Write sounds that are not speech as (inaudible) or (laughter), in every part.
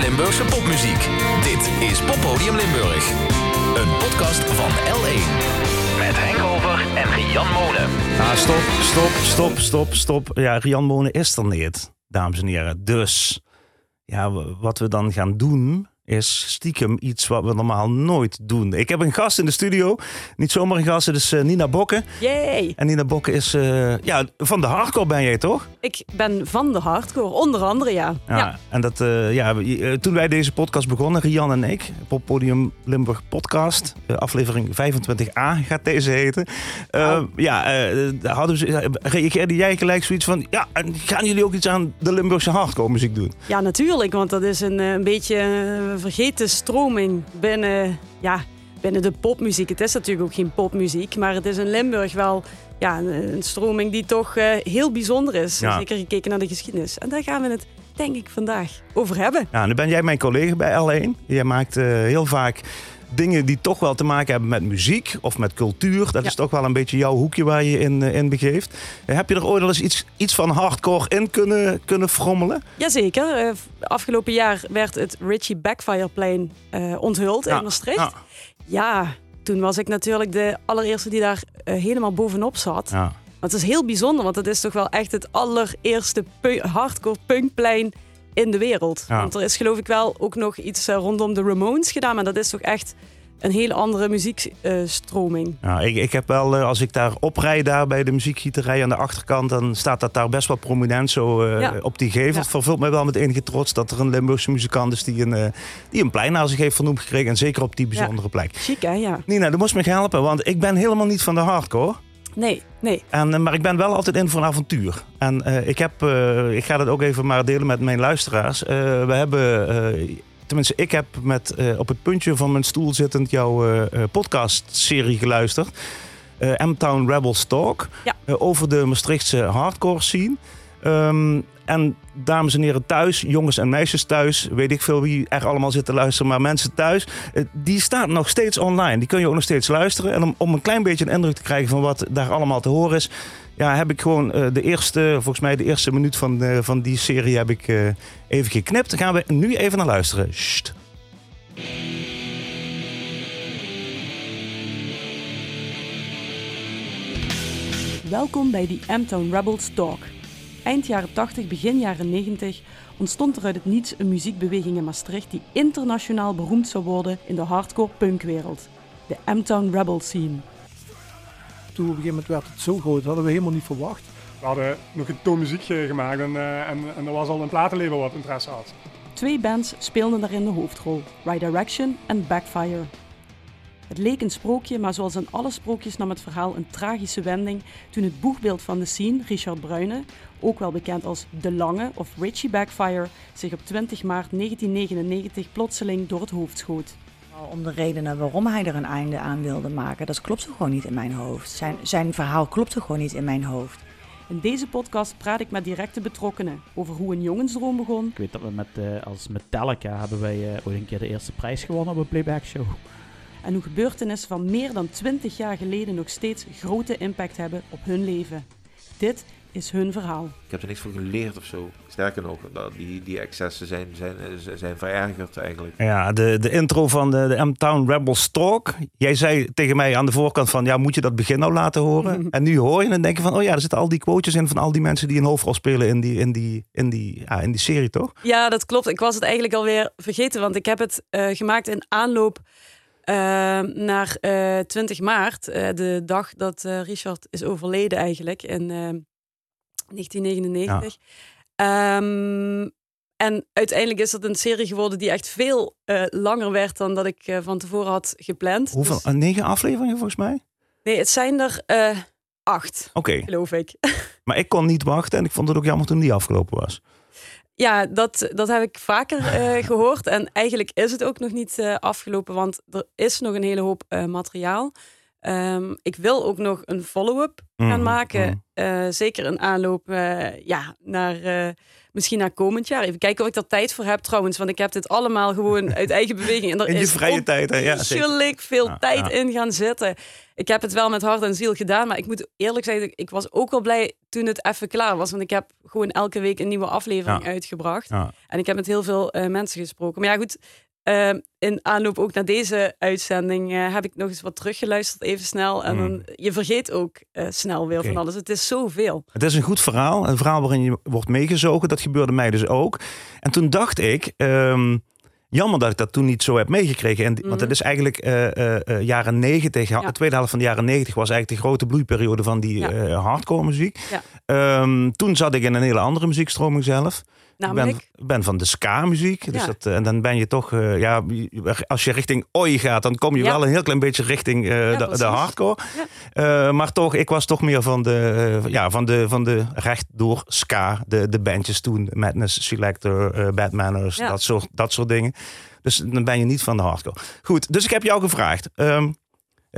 Limburgse popmuziek. Dit is Poppodium Limburg. Een podcast van L1. Met Henk Over en Rian Monen. Ah, stop, stop, stop, stop, stop. Ja, Rian Monen is er niet, dames en heren. Dus, ja, wat we dan gaan doen is stiekem iets wat we normaal nooit doen. Ik heb een gast in de studio. Niet zomaar een gast, het is eh, Nina Bokke. Yay! En Nina Bokke is, eh, ja, van de hardcore ben jij toch? Ik ben van de hardcore, onder andere ja. Ja. En dat, eh, ja, we- toen wij deze podcast begonnen, Rian en ik, Poppodium Limburg podcast, aflevering 25a gaat deze heten. Wauw. Ja, hadden ze, eh, reageerde jij gelijk zoiets van, ja, en gaan jullie ook iets aan de Limburgse hardcore muziek doen? Ja, natuurlijk, want dat is een, een beetje een vergeten stroming binnen, ja, binnen de popmuziek. Het is natuurlijk ook geen popmuziek, maar het is in Limburg wel ja, een, een stroming die toch eh, heel bijzonder is. Ja. Zeker gekeken naar de geschiedenis. En daar gaan we het, denk ik, vandaag over hebben. Ja, nu ben jij mijn collega bij L1. Jij maakt eh, heel vaak dingen die toch wel te maken hebben met muziek of met cultuur. Dat Ja. is toch wel een beetje jouw hoekje waar je in, eh, in begeeft. Heb je er ooit al eens iets, iets van hardcore in kunnen, kunnen frommelen? Jazeker, eh, afgelopen jaar werd het Richie Backfireplein eh onthuld Ja, in Maastricht. ja. Ja, toen was ik natuurlijk de allereerste die daar helemaal bovenop zat. Want het is heel bijzonder, want het is toch wel echt het allereerste pu- hardcore punkplein in de wereld. Ja. Want er is geloof ik wel ook nog iets eh, rondom de Ramones gedaan, maar dat is toch echt een hele andere muziekstroming. Ja, ik, ik heb wel, eh, als ik daar oprijd daar bij de muziekgieterij aan de achterkant, dan staat dat daar best wel prominent zo eh, Ja. op die gevel. Ja. Het vervult mij wel met enige trots dat er een Limburgse muzikant is die een, die een plein naar zich heeft vernoemd gekregen. En zeker op die bijzondere plek. Chic hè, ja. Nina, dat moest me helpen, want ik ben helemaal niet van de hardcore. Nee, nee. En, eh, maar ik ben wel altijd in voor een avontuur. En eh, ik, heb, eh, ik ga dat ook even maar delen met mijn luisteraars. We hebben, tenminste ik heb met, op het puntje van mijn stoel zittend jouw podcastserie geluisterd. M-Town Rebels Talk. Ja. Over de Maastrichtse hardcore scene. Ehm, en dames en heren thuis, jongens en meisjes thuis, weet ik veel wie er allemaal zit te luisteren, maar mensen thuis, eh, die staat nog steeds online. Die kun je ook nog steeds luisteren. En om, om een klein beetje een indruk te krijgen van wat daar allemaal te horen is, ja, heb ik gewoon eh, de eerste, volgens mij de eerste minuut van, eh, van die serie heb ik even geknipt. Daar gaan we nu even naar luisteren. Welkom bij die M-Town Rebels Talk. Eind jaren 80, begin jaren 90 ontstond er uit het niets een muziekbeweging in Maastricht die internationaal beroemd zou worden in de hardcore punkwereld. De M-Town Rebel scene. Toen op een gegeven moment werd het zo groot, dat hadden we helemaal niet verwacht. We hadden nog een toon muziek eh, gemaakt en, eh, en, en er was al een platenlabel wat interesse had. Twee bands speelden daarin de hoofdrol, Right Direction en Backfire. Het leek een sprookje, maar zoals in alle sprookjes nam het verhaal een tragische wending toen het boegbeeld van de scene, Richard Bruyne, ook wel bekend als De Lange of Richie Backfire, zich op 20 maart 1999 plotseling door het hoofd schoot. Om de redenen waarom hij er een einde aan wilde maken, dat klopte gewoon niet in mijn hoofd. Zijn, zijn verhaal klopte gewoon niet in mijn hoofd. In deze podcast praat ik met directe betrokkenen over hoe een jongensdroom begon, Ik weet dat we met, eh, als Metallica hebben wij eh, ooit een keer de eerste prijs gewonnen op een playback show. En hoe gebeurtenissen van meer dan 20 jaar geleden nog steeds grote impact hebben op hun leven. Dit is hun verhaal. Ik heb er niks van geleerd of zo. Sterker nog, dat die, die excessen zijn, zijn, zijn verergerd eigenlijk. Ja, de, de intro van de, de M-Town Rebels Talk. Jij zei tegen mij aan de voorkant van, ja, moet je dat begin nou laten horen? (laughs) En nu hoor je en denk je van, oh ja, er zitten al die quotes in van al die mensen die een hoofdrol spelen in die, in die, in die, ja, in die serie, toch? Ja, dat klopt. Ik was het eigenlijk alweer vergeten, want ik heb het eh, gemaakt in aanloop naar eh 20 maart, eh, de dag dat eh, Richard is overleden eigenlijk in eh, 1999. Ehm, en uiteindelijk is dat een serie geworden die echt veel eh, langer werd dan dat ik eh, van tevoren had gepland. Hoeveel? Dus- Eh, negen afleveringen volgens mij? nee, het zijn er eh, acht, Oké, geloof ik. (laughs) maar ik kon niet wachten en ik vond het ook jammer toen die afgelopen was. Ja, dat, dat heb ik vaker eh, (laughs) gehoord. En eigenlijk is het ook nog niet eh, afgelopen, want er is nog een hele hoop eh, materiaal. Ehm, ik wil ook nog een follow-up gaan Mhm, maken. mhm. Eh, zeker een aanloop eh, ja, naar, eh, misschien naar komend jaar. Even kijken of ik daar tijd voor heb trouwens. Want ik heb dit allemaal gewoon uit eigen (laughs) beweging. En er In je is vrije tijd, hè? Ja, veel Ja, tijd ja. in gaan zitten. Ik heb het wel met hart en ziel gedaan. Maar ik moet eerlijk zeggen, ik was ook wel blij toen het even klaar was. Want ik heb gewoon elke week een nieuwe aflevering Ja. uitgebracht. En ik heb met heel veel mensen gesproken. Maar ja, goed. Eh, in aanloop ook naar deze uitzending eh, heb ik nog eens wat teruggeluisterd, even snel. En Mm. dan, je vergeet ook eh, snel weer van alles. Het is zoveel. Het is een goed verhaal. Een verhaal waarin je wordt meegezogen. Dat gebeurde mij dus ook. En toen dacht ik... ehm, jammer dat ik dat toen niet zo heb meegekregen. En, Want Mhm. het is eigenlijk eh, jaren negentig. Ja. De tweede helft van de jaren negentig was eigenlijk de grote bloeiperiode van die Ja. hardcore muziek. Ja. Ehm, toen zat ik in een hele andere muziekstroming zelf. Namelijk, Ik ben, ben van de ska-muziek. Dus Ja. dat, eh, en dan ben je toch, eh, ja, als je richting oi gaat, dan kom je Ja. wel een heel klein beetje richting eh, de, hardcore. Maar toch, ik was toch meer van de, ja, van de, van de rechtdoor ska, de, de bandjes toen, Madness Selector, Bad Manners, Ja. dat, soort, dat soort dingen. Dus dan ben je niet van de hardcore. Goed, dus ik heb jou gevraagd. ehm,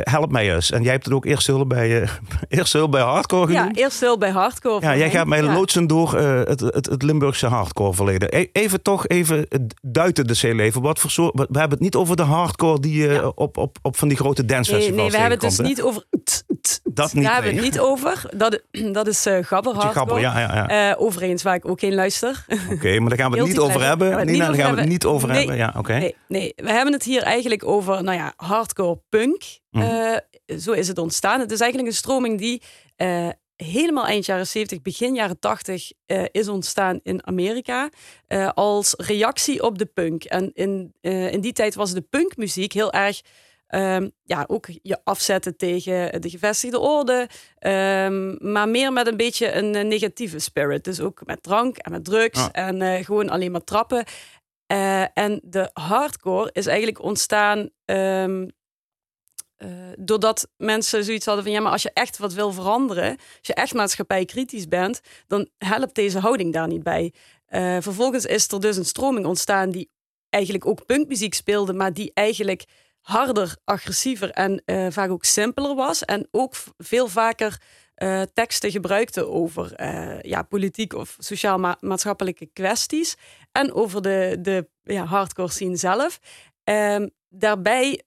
help mij eens. En jij hebt het ook eerst hulp bij, eh (laughs) eerst bij hardcore ja, genoemd. eerst heel bij hardcore. Ja, jij gaat mij Ja. loodsen door eh, het, het, het Limburgse hardcore verleden. E- even toch even duiten de zee leven. Wat voor soort, we hebben het niet over de hardcore die je Ja. op, op, op van die grote Nee, dancefestivals nee, we hebben het dus niet over... t- Dat niet, Daar hebben we het niet over. Dat, dat is eh gabber hardcore. ja, ja, ja. Eh, overigens waar ik ook geen luister. Oké, maar daar gaan we het (laughs) niet over hebben. Nina, daar gaan we het niet over hebben. hebben. Ja, oké. Nee, nee, we hebben het hier eigenlijk over nou ja, hardcore punk. Mhm. Eh, zo is het ontstaan. Het is eigenlijk een stroming die helemaal eind jaren 70, begin jaren 80 eh, is ontstaan in Amerika. als reactie op de punk. En in, in die tijd was de punkmuziek heel erg. Ehm, ja, ook je afzetten tegen de gevestigde orde. ehm, maar meer met een beetje een eh, negatieve spirit. Dus ook met drank en met drugs. Ah. En eh, gewoon alleen maar trappen. Eh, en de hardcore is eigenlijk ontstaan ehm, eh, doordat mensen zoiets hadden van ja, maar als je echt wat wil veranderen, als je echt maatschappijkritisch bent, dan helpt deze houding daar niet bij. Vervolgens is er dus een stroming ontstaan die eigenlijk ook punkmuziek speelde, maar die eigenlijk harder, agressiever en eh, vaak ook simpeler was. En ook veel vaker eh, teksten gebruikte over eh, ja, politiek of sociaal-maatschappelijke kwesties. En over de, de ja, hardcore scene zelf. Ehm, daarbij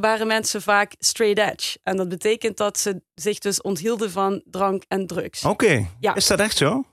waren mensen vaak straight edge. En dat betekent dat ze zich dus onthielden van drank en drugs. Oké, Ja. is dat echt zo?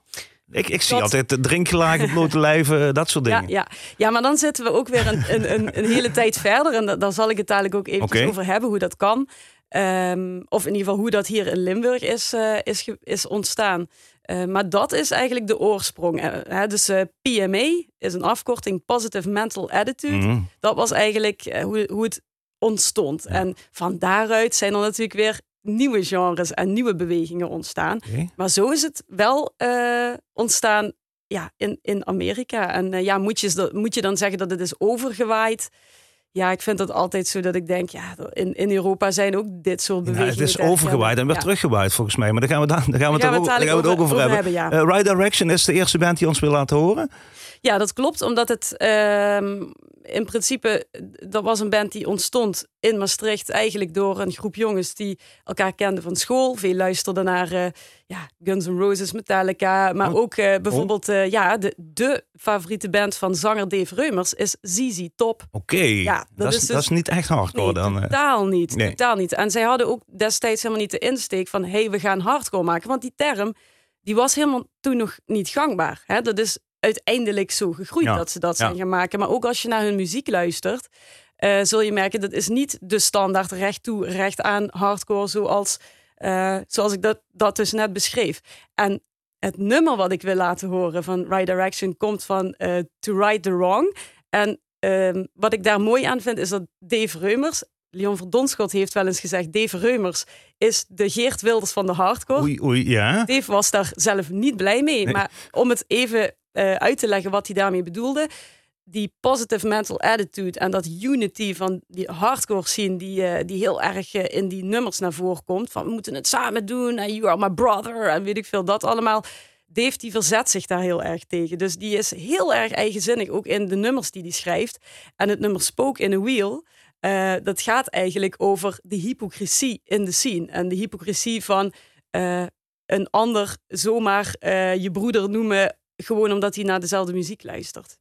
Ik, ik zie Dat- altijd de drinkgelagen, blote lijven, dat soort Ja, dingen. ja. ja, maar dan zitten we ook weer een, een, een, hele tijd verder. En da- daar zal ik het dadelijk ook Oké. over hebben, hoe dat kan. Ehm, of in ieder geval hoe dat hier in Limburg is, eh, is, is ontstaan. Eh, maar dat is eigenlijk de oorsprong. Eh, hè, dus eh, PMA is een afkorting, Positive Mental Attitude. Mhm. Dat was eigenlijk eh, hoe, hoe het ontstond. En van daaruit zijn er natuurlijk weer nieuwe genres en nieuwe bewegingen ontstaan. Maar zo is het wel eh, ontstaan ja, in, in Amerika. En eh, ja, moet je, moet je dan zeggen dat het is overgewaaid? Ja, ik vind dat altijd zo dat ik denk, ja, in, in Europa zijn ook dit soort Ja, bewegingen. het is te herkennen. overgewaaid en weer Ja. teruggewaaid volgens mij. Maar daar gaan we, dan, daar gaan we, het, ook, we het ook over, hebben. ja. Eh, Right Direction is de eerste band die ons wil laten horen. Ja, dat klopt, omdat het ehm, in principe, dat was een band die ontstond in Maastricht eigenlijk door een groep jongens die elkaar kenden van school. Veel luisterden naar eh, ja, Guns N' Roses, Metallica, maar Oh. ook eh, bijvoorbeeld eh, ja, de, de favoriete band van zanger Dave Reumers is ZZ Top. Oké, Ja, dat is, dus- dat is niet echt hardcore Nee, dan. totaal niet. Nee. Totaal niet. En zij hadden ook destijds helemaal niet de insteek van... hey, we gaan hardcore maken. Want die term, die was helemaal toen nog niet gangbaar. Hè? Dat is uiteindelijk zo gegroeid Ja, dat ze dat zijn gaan maken. Maar ook als je naar hun muziek luistert... eh, zul je merken, dat is niet de standaard recht toe, recht aan hardcore... zoals, eh, zoals ik dat, dat dus net beschreef. En het nummer wat ik wil laten horen van Right Direction... komt van eh, To Right the Wrong... En ehm, wat ik daar mooi aan vind, is dat Dave Reumers, Leon Verdonschot heeft wel eens gezegd, Dave Reumers is de Geert Wilders van de hardcore. Oei, oei, ja. Dave was daar zelf niet blij mee. Nee. Maar om het even eh, uit te leggen wat hij daarmee bedoelde. Die positive mental attitude en dat unity van die hardcore scene, die, eh, die heel erg eh, in die nummers naar voren komt. Van we moeten het samen doen en you are my brother en weet ik veel, dat allemaal. Dave die verzet zich daar heel erg tegen. Dus die is heel erg eigenzinnig, ook in de nummers die hij schrijft. En het nummer Spoke in a Wheel, dat gaat eigenlijk over de hypocrisie in de scene. En de hypocrisie van een ander zomaar je broeder noemen... gewoon omdat hij naar dezelfde muziek luistert.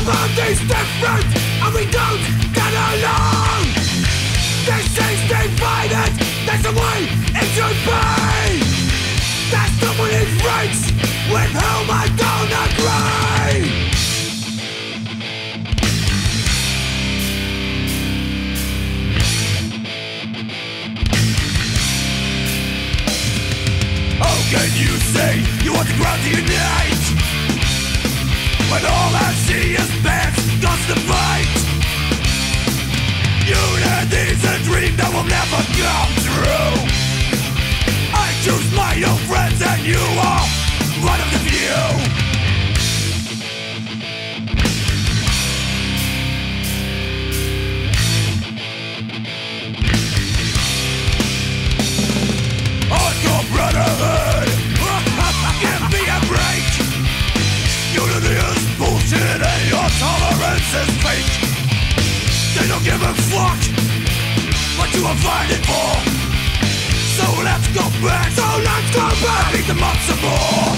Everybody's different and we don't get along. This is divided, that's the way it should be. There's someone in rights with whom I don't agree. How can you say you want the ground to unite When all I see is bad, constant fight. Unity's a dream that will never come true. I choose my own friends and you are one of the few is fake They don't give a fuck What you are fighting for. So let's go back. So let's go back. Beat them up some more.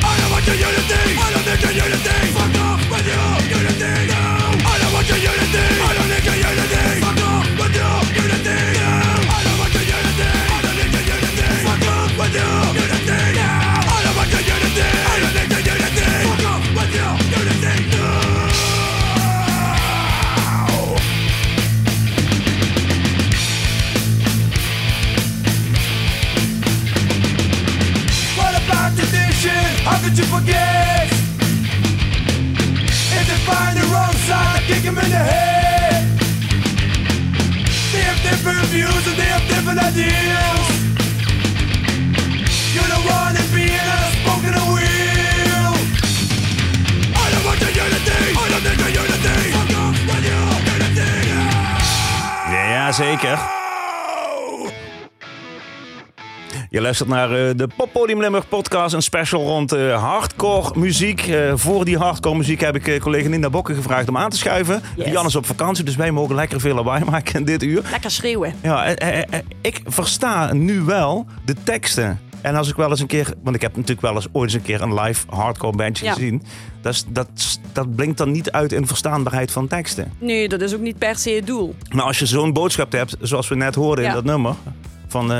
I don't want your unity. I don't need your unity. Fuck off with your unity. No. I don't want your unity. I don't need your unity. Fuck off with your unity. No. I don't want your unity. I don't need your unity. Fuck off with your Forget? If they find the wrong side, kick 'em in the head. They have different views and they have different ideals. You're the one that being unspoken a wheel. I don't want your unity. I don't need your unity. Fuck off with your unity. Ja, zeker. Je luistert naar eh, de Poppodium Limburg podcast, een special rond eh, hardcore muziek. Eh, voor die hardcore muziek heb ik collega Nina Bokken gevraagd om aan te schuiven. Yes. Jan is op vakantie, dus wij mogen lekker veel lawaai (laughs) maken in dit uur. Lekker schreeuwen. Ja, ik versta nu wel de teksten. En als ik wel eens een keer, want ik heb natuurlijk wel eens ooit eens een keer een live hardcore bandje Ja. gezien. Dat, dat, dat blinkt dan niet uit in verstaanbaarheid van teksten. Nee, dat is ook niet per se het doel. Maar als je zo'n boodschap hebt, zoals we net hoorden in dat nummer, van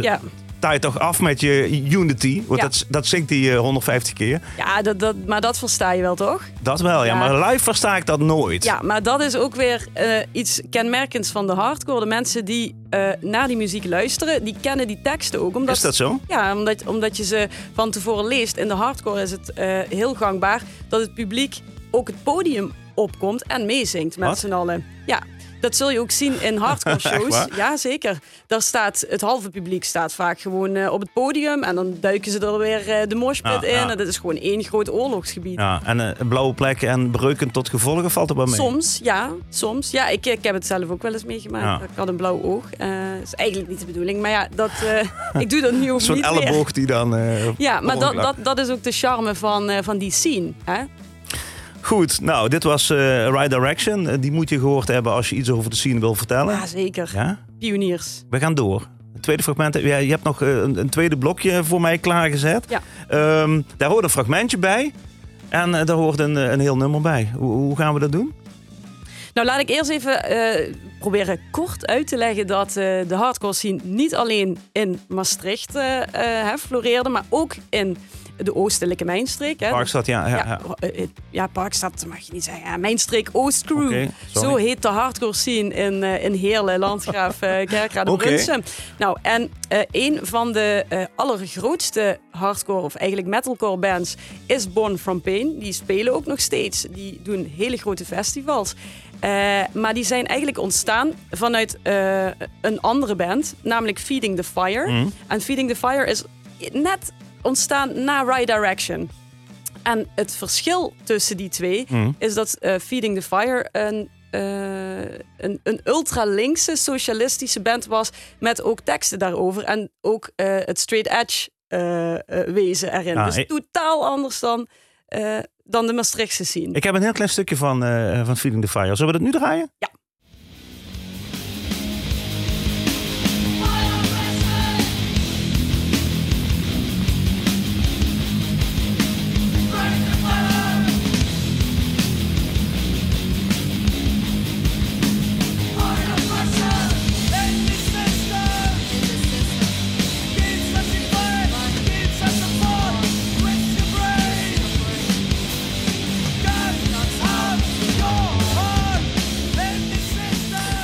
Ja, ta je toch af met je Unity, want Ja. dat, dat zingt hij eh, 150 keer. ja dat, dat, maar dat versta je wel, toch? Dat wel, ja, Ja. maar live versta ik dat nooit. Ja, maar dat is ook weer eh, iets kenmerkends van de hardcore. De mensen die eh, naar die muziek luisteren, die kennen die teksten ook. Omdat, Is dat zo? Ja, omdat, omdat je ze van tevoren leest. In de hardcore is het eh, heel gangbaar dat het publiek ook het podium opkomt en meezingt met z'n allen. Ja, dat zul je ook zien in hardcore (laughs) shows. ja, zeker. Daar staat, het halve publiek staat vaak gewoon eh, op het podium. En dan duiken ze er weer eh, de moshpit Ja, in. ja. En dat is gewoon één groot oorlogsgebied. Ja, en eh, blauwe plekken en breuken tot gevolgen valt er wel mee. Soms, ja. Soms. Ja, ik, ik heb het zelf ook wel eens meegemaakt. Ik had een blauw oog. Eh is eigenlijk niet de bedoeling. Maar ja, dat, (laughs) ik doe dat nu ook Zo'n niet meer. elleboog die dan... Ja, maar dat, dat, dat is ook de charme van, van die scene. Hè? Goed, nou, dit was eh Right Direction. Eh, die moet je gehoord hebben als je iets over de scene wil vertellen. Ja, zeker. Ja? Pioniers. We gaan door. Het tweede fragment. Ja, je hebt nog eh, een, een tweede blokje voor mij klaargezet. Ja. Ehm, daar hoort een fragmentje bij. En eh, daar hoort een, eh, een heel nummer bij. Hoe, hoe gaan we dat doen? Nou, laat ik eerst even eh, proberen kort uit te leggen dat eh, de hardcore scene niet alleen in Maastricht eh, eh, floreerde, maar ook in de oostelijke mijnstreek. Hè. Parkstad, ja. ja, ja. Ja, eh, eh, ja, Parkstad mag je niet zeggen. Ja, Mijnstreek Oostcrew. Zo heet de hardcore scene in, eh, in Heerlen, Landgraaf, eh (laughs) Kerkrade. Brunsum. Nou, en eh, een van de allergrootste hardcore, of eigenlijk metalcore bands, is Born From Pain. Die spelen ook nog steeds. Die doen hele grote festivals. Maar die zijn eigenlijk ontstaan vanuit een andere band, namelijk Feeding the Fire. Mhm. En Feeding the Fire is net ontstaan na Right Direction. En het verschil tussen die twee Mhm. is dat eh, Feeding the Fire een, eh, een, een ultra-linkse socialistische band was met ook teksten daarover en ook eh, het straight edge wezen erin. Ah, dus ik- totaal anders dan, dan de Maastrichtse scene. Ik heb een heel klein stukje van, van Feeling the Fire. Zullen we dat nu draaien? Ja.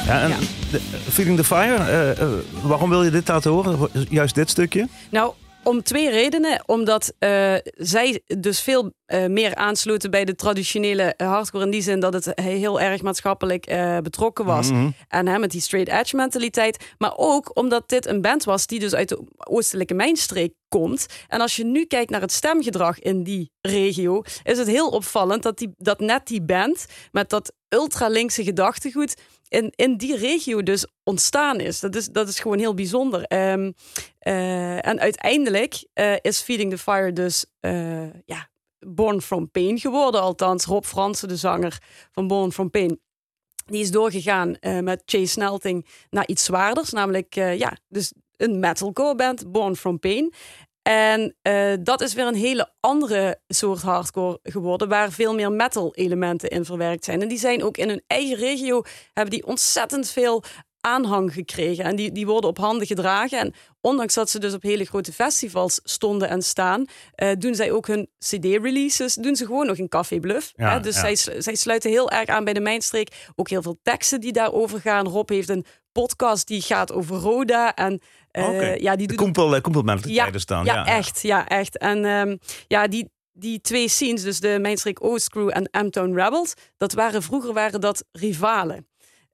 Ja, en Ja. de- Feeling the Fire, eh, eh, waarom wil je dit laten horen? Juist dit stukje? Nou, om twee redenen. Omdat eh, zij dus veel eh, meer aansloten bij de traditionele eh, hardcore. In die zin dat het heel erg maatschappelijk eh, betrokken was. Mhm. En hè, met die straight edge mentaliteit. Maar ook omdat dit een band was die dus uit de oostelijke mijnstreek komt. En als je nu kijkt naar het stemgedrag in die regio, is het heel opvallend dat, die, dat net die band met dat ultralinkse gedachtegoed in, in die regio dus ontstaan is. Dat is, dat is gewoon heel bijzonder. Ehm, eh, en uiteindelijk eh, is Feeding the Fire dus eh, ja, Born From Pain geworden. Althans, Rob Fransen, de zanger van Born From Pain. Die is doorgegaan met Chase Snelting naar iets zwaarders. Namelijk, ja, dus een metalcore band, Born From Pain. En eh, dat is weer een hele andere soort hardcore geworden, waar veel meer metal elementen in verwerkt zijn. En die zijn ook in hun eigen regio, hebben die ontzettend veel aanhang gekregen. En die, die worden op handen gedragen. En ondanks dat ze dus op hele grote festivals stonden en staan, eh, doen zij ook hun CD-releases, doen ze gewoon nog in Café Bluff. Ja, hè? Dus ja. zij, zij sluiten heel erg aan bij de Mijnstreek. Ook heel veel teksten die daarover gaan. Rob heeft een podcast die gaat over Roda. En eh, Oké. ja, die De doet koempel, ja, dan. ja, echt. Ja, echt. En ehm, ja, die, die twee scenes, dus de Mijnstreek Oost Crew en M-Town Rebels, dat waren vroeger waren dat rivalen.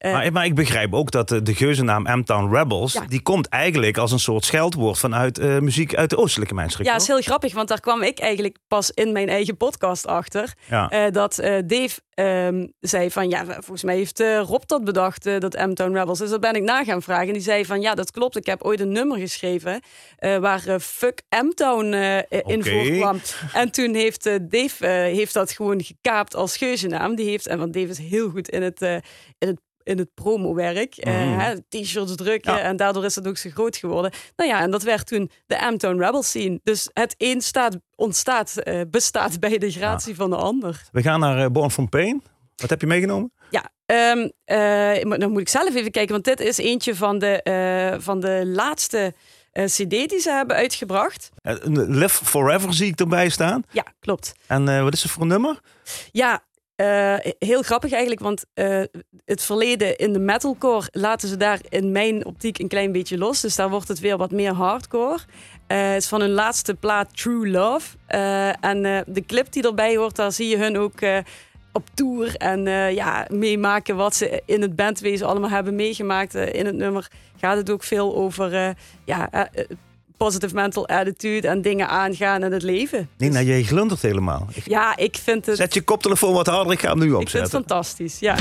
Eh, Maar, maar ik begrijp ook dat de, geuzennaam M-Town Rebels... Ja. die komt eigenlijk als een soort scheldwoord... vanuit eh, muziek uit de oostelijke mijnstreek. ja, is heel grappig, want daar kwam ik eigenlijk pas in mijn eigen podcast achter. Ja. Eh, dat Dave ehm, zei van, ja, volgens mij heeft Rob dat bedacht, dat M-Town Rebels. Dus dat ben ik na gaan vragen. En die zei van, ja, dat klopt. Ik heb ooit een nummer geschreven waar Fuck M-Town in Oké. voorkwam. En toen heeft Dave heeft dat gewoon gekaapt als geuzennaam. Die heeft, en want Dave is heel goed in het, in het in het promowerk. hè, T-shirts drukken. Ja. En daardoor is het ook zo groot geworden. Nou ja, en dat werd toen de M-Town Rebel scene. Dus het een staat, ontstaat, eh, bestaat bij de gratie van de ander. We gaan naar eh, Born From Pain. Wat heb je meegenomen? Ja, eh, maar dan moet ik zelf even kijken. Want dit is eentje van de, van de laatste cd die ze hebben uitgebracht. Live Forever zie ik erbij staan. Ja, klopt. En wat is het voor een nummer? Ja, eh, heel grappig eigenlijk, want eh, het verleden in de metalcore laten ze daar in mijn optiek een klein beetje los. Dus daar wordt het weer wat meer hardcore. Eh, het is van hun laatste plaat True Love. En de clip die erbij hoort, daar zie je hun ook op tour en ja, meemaken wat ze in het bandwezen allemaal hebben meegemaakt. In het nummer gaat het ook veel over ja, positive mental attitude en dingen aangaan in het leven. Nina, jij glundert helemaal. Ja, ik vind het... Zet je koptelefoon wat harder, ik ga hem nu Ik vind het opzetten. fantastisch, ja.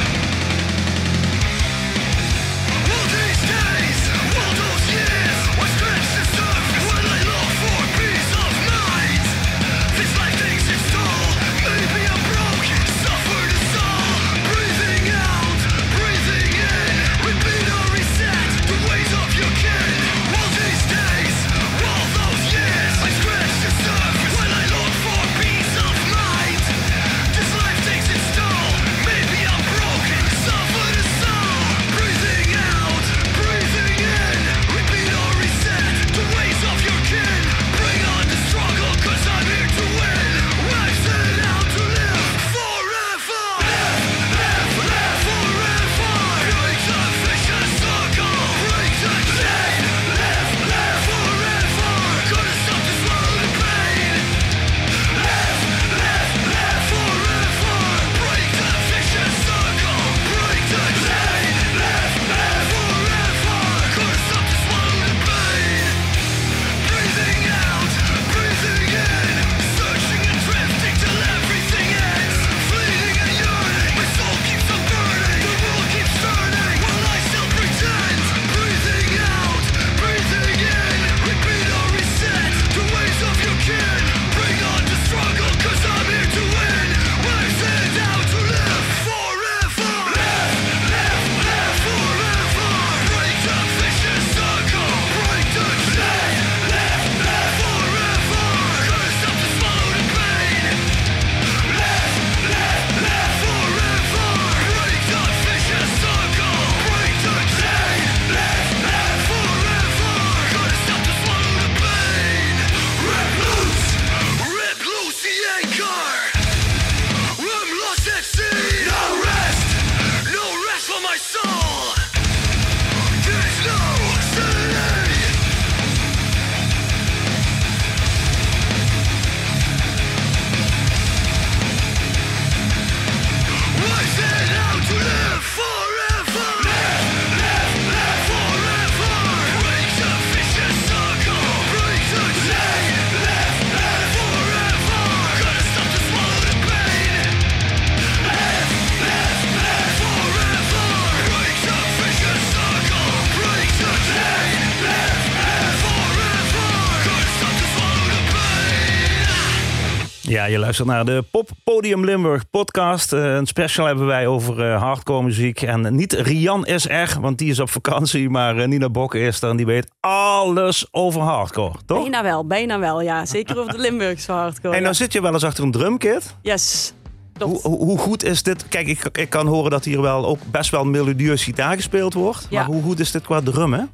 Ja, je luistert naar de Pop Podium Limburg podcast. Eh, een special hebben wij over eh, hardcore muziek. En niet Rian is er, want die is op vakantie. Maar eh, Nina Bokke is er en die weet alles over hardcore, toch? Bijna wel, bijna wel, ja. Zeker over de Limburgse hardcore. En nou zit je wel eens achter een drumkit. Yes, hoe, hoe goed is dit? Kijk, ik, ik kan horen dat hier wel ook best wel melodieus gitaar gespeeld wordt. Ja. Maar hoe goed is dit qua drummen?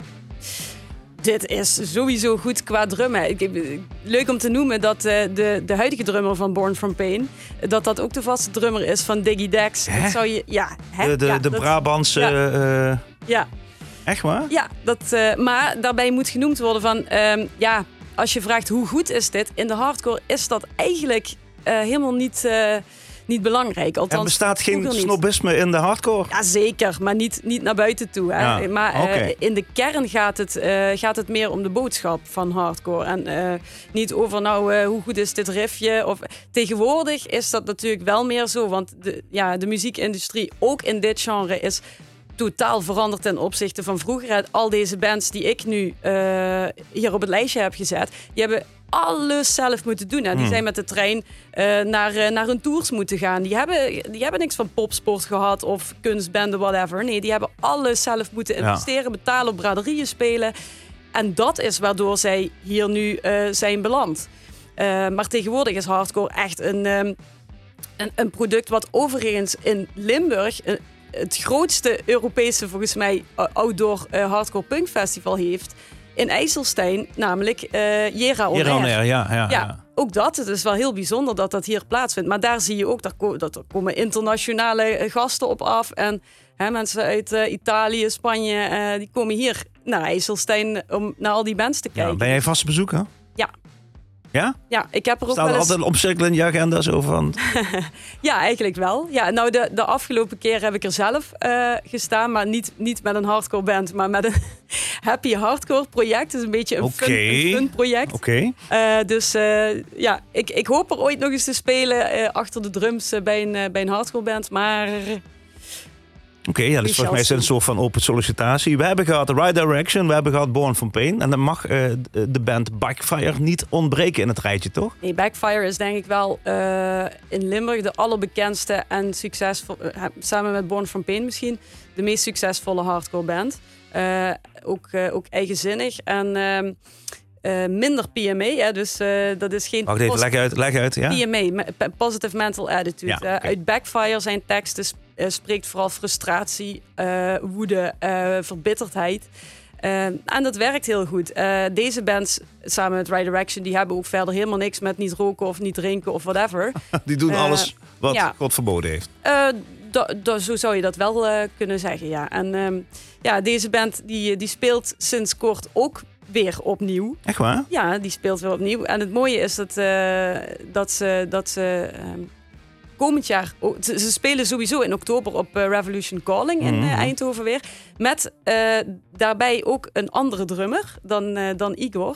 Dit is sowieso goed qua drummen. Ik, leuk om te noemen dat eh, de, de huidige drummer van Born From Pain... dat dat ook de vaste drummer is van Diggy Dex. Dat zou je... Ja, hè? De, de, ja, de dat- Brabantse... ja. eh, Ja, echt waar? ja dat, eh, maar daarbij moet genoemd worden van... ehm, ja, als je vraagt hoe goed is dit... in de hardcore is dat eigenlijk helemaal niet, niet belangrijk. Er bestaat geen snobisme in de hardcore. Ja, zeker, maar niet, niet naar buiten toe. Hè. Ja, maar eh, in de kern gaat het, eh, gaat het meer om de boodschap van hardcore. En eh, niet over nou, hoe goed is dit riffje. Of, tegenwoordig is dat natuurlijk wel meer zo. Want de, ja, de muziekindustrie, ook in dit genre, is totaal veranderd ten opzichte van vroeger. Al deze bands die ik nu hier op het lijstje heb gezet, die hebben alles zelf moeten doen. Hè. Die Hmm. zijn met de trein eh, naar, eh, naar hun tours moeten gaan. Die hebben, die hebben niks van popsport gehad of kunstbende, whatever. Nee, die hebben alles zelf moeten Ja. investeren, betalen, op braderieën spelen. En dat is waardoor zij hier nu eh, zijn beland. Maar tegenwoordig is hardcore echt een, ehm, een, een product wat overigens in Limburg het grootste Europese, volgens mij, outdoor hardcore punk festival heeft. In IJsselstein, namelijk eh Jera ja, ja, Ja, ook dat. Het is wel heel bijzonder dat dat hier plaatsvindt. Maar daar zie je ook dat, er komen internationale eh, gasten op af. En hè, mensen uit eh, Italië, Spanje, eh, die komen hier naar IJsselstein om naar al die bands te Ja, kijken. ben jij vaste bezoeker? Ja. Ja? Ik heb er ook Staan wel eens... altijd omcirkelend in je agenda zo van... (laughs) Ja, eigenlijk wel. Ja, nou, de, de afgelopen keer heb ik er zelf eh, gestaan, maar niet, niet met een hardcore band, maar met een (laughs) happy hardcore project. Dus een beetje een, fun, Oké. een fun project. Oké. Eh, dus eh, ja, ik, ik hoop er ooit nog eens te spelen achter de drums bij, een, bij een hardcore band. Maar Oké, ja, dus volgens mij is het een soort van open sollicitatie. We hebben gehad Right Direction, we hebben gehad Born from Pain. En dan mag eh, de band Backfire niet ontbreken in het rijtje, toch? nee, Backfire is denk ik wel eh, in Limburg de allerbekendste en succesvol, eh, samen met Born from Pain misschien, de meest succesvolle hardcore band. Ook, ook eigenzinnig en ehm, eh, minder PMA. Hè, dus dat is geen Wacht even, leg uit, leg uit. Ja? PMA, Positive Mental Attitude. Ja, uit Backfire zijn teksten spreekt vooral frustratie, eh, woede, eh, verbitterdheid. Eh, en dat werkt heel goed. Eh, deze bands, samen met Right Direction, die hebben ook verder helemaal niks met niet roken of niet drinken of whatever. (laughs) Die doen Eh, alles wat ja. God verboden heeft. Eh, zo zou je dat wel eh, kunnen zeggen, ja. En ehm, ja, deze band die, die speelt sinds kort ook weer opnieuw. Echt waar? Ja, die speelt weer opnieuw. En het mooie is dat, eh, dat ze, dat ze ehm, komend jaar... oh, ze, ze spelen sowieso in oktober op eh, Revolution Calling in eh, Mhm. Eindhoven weer. Met eh, daarbij ook een andere drummer dan, dan Igor.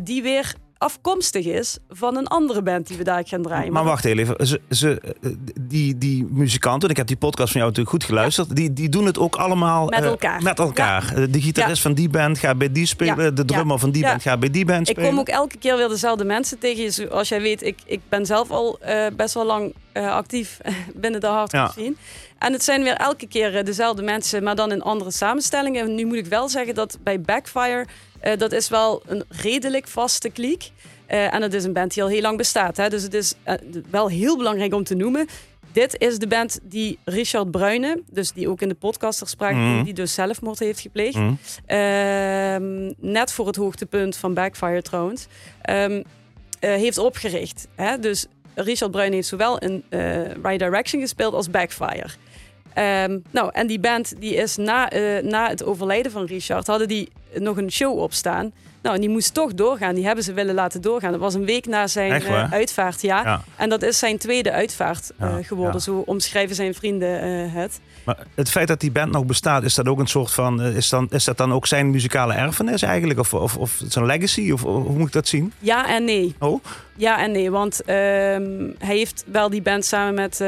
die weer afkomstig is van een andere band die we daar gaan draaien. Maar wacht even. Ze, ze, eh, die, die muzikanten, ik heb die podcast van jou natuurlijk goed geluisterd. Die, die doen het ook allemaal Met eh, elkaar. met elkaar. Eh, De gitarist Ja. van die band gaat bij die spelen. De drummer van die band gaat bij die band Ik spelen. kom ook elke keer weer dezelfde mensen tegen. Zoals jij weet, ik, ik ben zelf al best wel lang actief (laughs) binnen de hardcore scene. En het zijn weer elke keer eh, dezelfde mensen, maar dan in andere samenstellingen. En nu moet ik wel zeggen dat bij Backfire, eh, dat is wel een redelijk vaste kliek. Eh, en het is een band die al heel lang bestaat. Hè? Dus het is wel heel belangrijk om te noemen. Dit is de band die Richard Bruyne, dus die ook in de podcast ter sprake Mhm. die dus zelfmoord heeft gepleegd. Mhm. Ehm, net voor het hoogtepunt van Backfire trouwens. ehm, eh, heeft opgericht. Hè? Dus Richard Bruin heeft zowel in Right Direction gespeeld als Backfire. Ehm, nou, en die band die is na, eh, na het overlijden van Richard, hadden die nog een show opstaan. Nou, en die moest toch doorgaan. Die hebben ze willen laten doorgaan. Dat was een week na zijn eh, uitvaart, ja. Ja. En dat is zijn tweede uitvaart eh, geworden. ja. Zo omschrijven zijn vrienden het. Maar het feit dat die band nog bestaat, is dat ook een soort van. Is, dan, is dat dan ook zijn muzikale erfenis eigenlijk? Of, of, of zijn legacy? Of, of hoe moet ik dat zien? Ja en nee. Oh, Ja en nee, want ehm, hij heeft wel die band samen met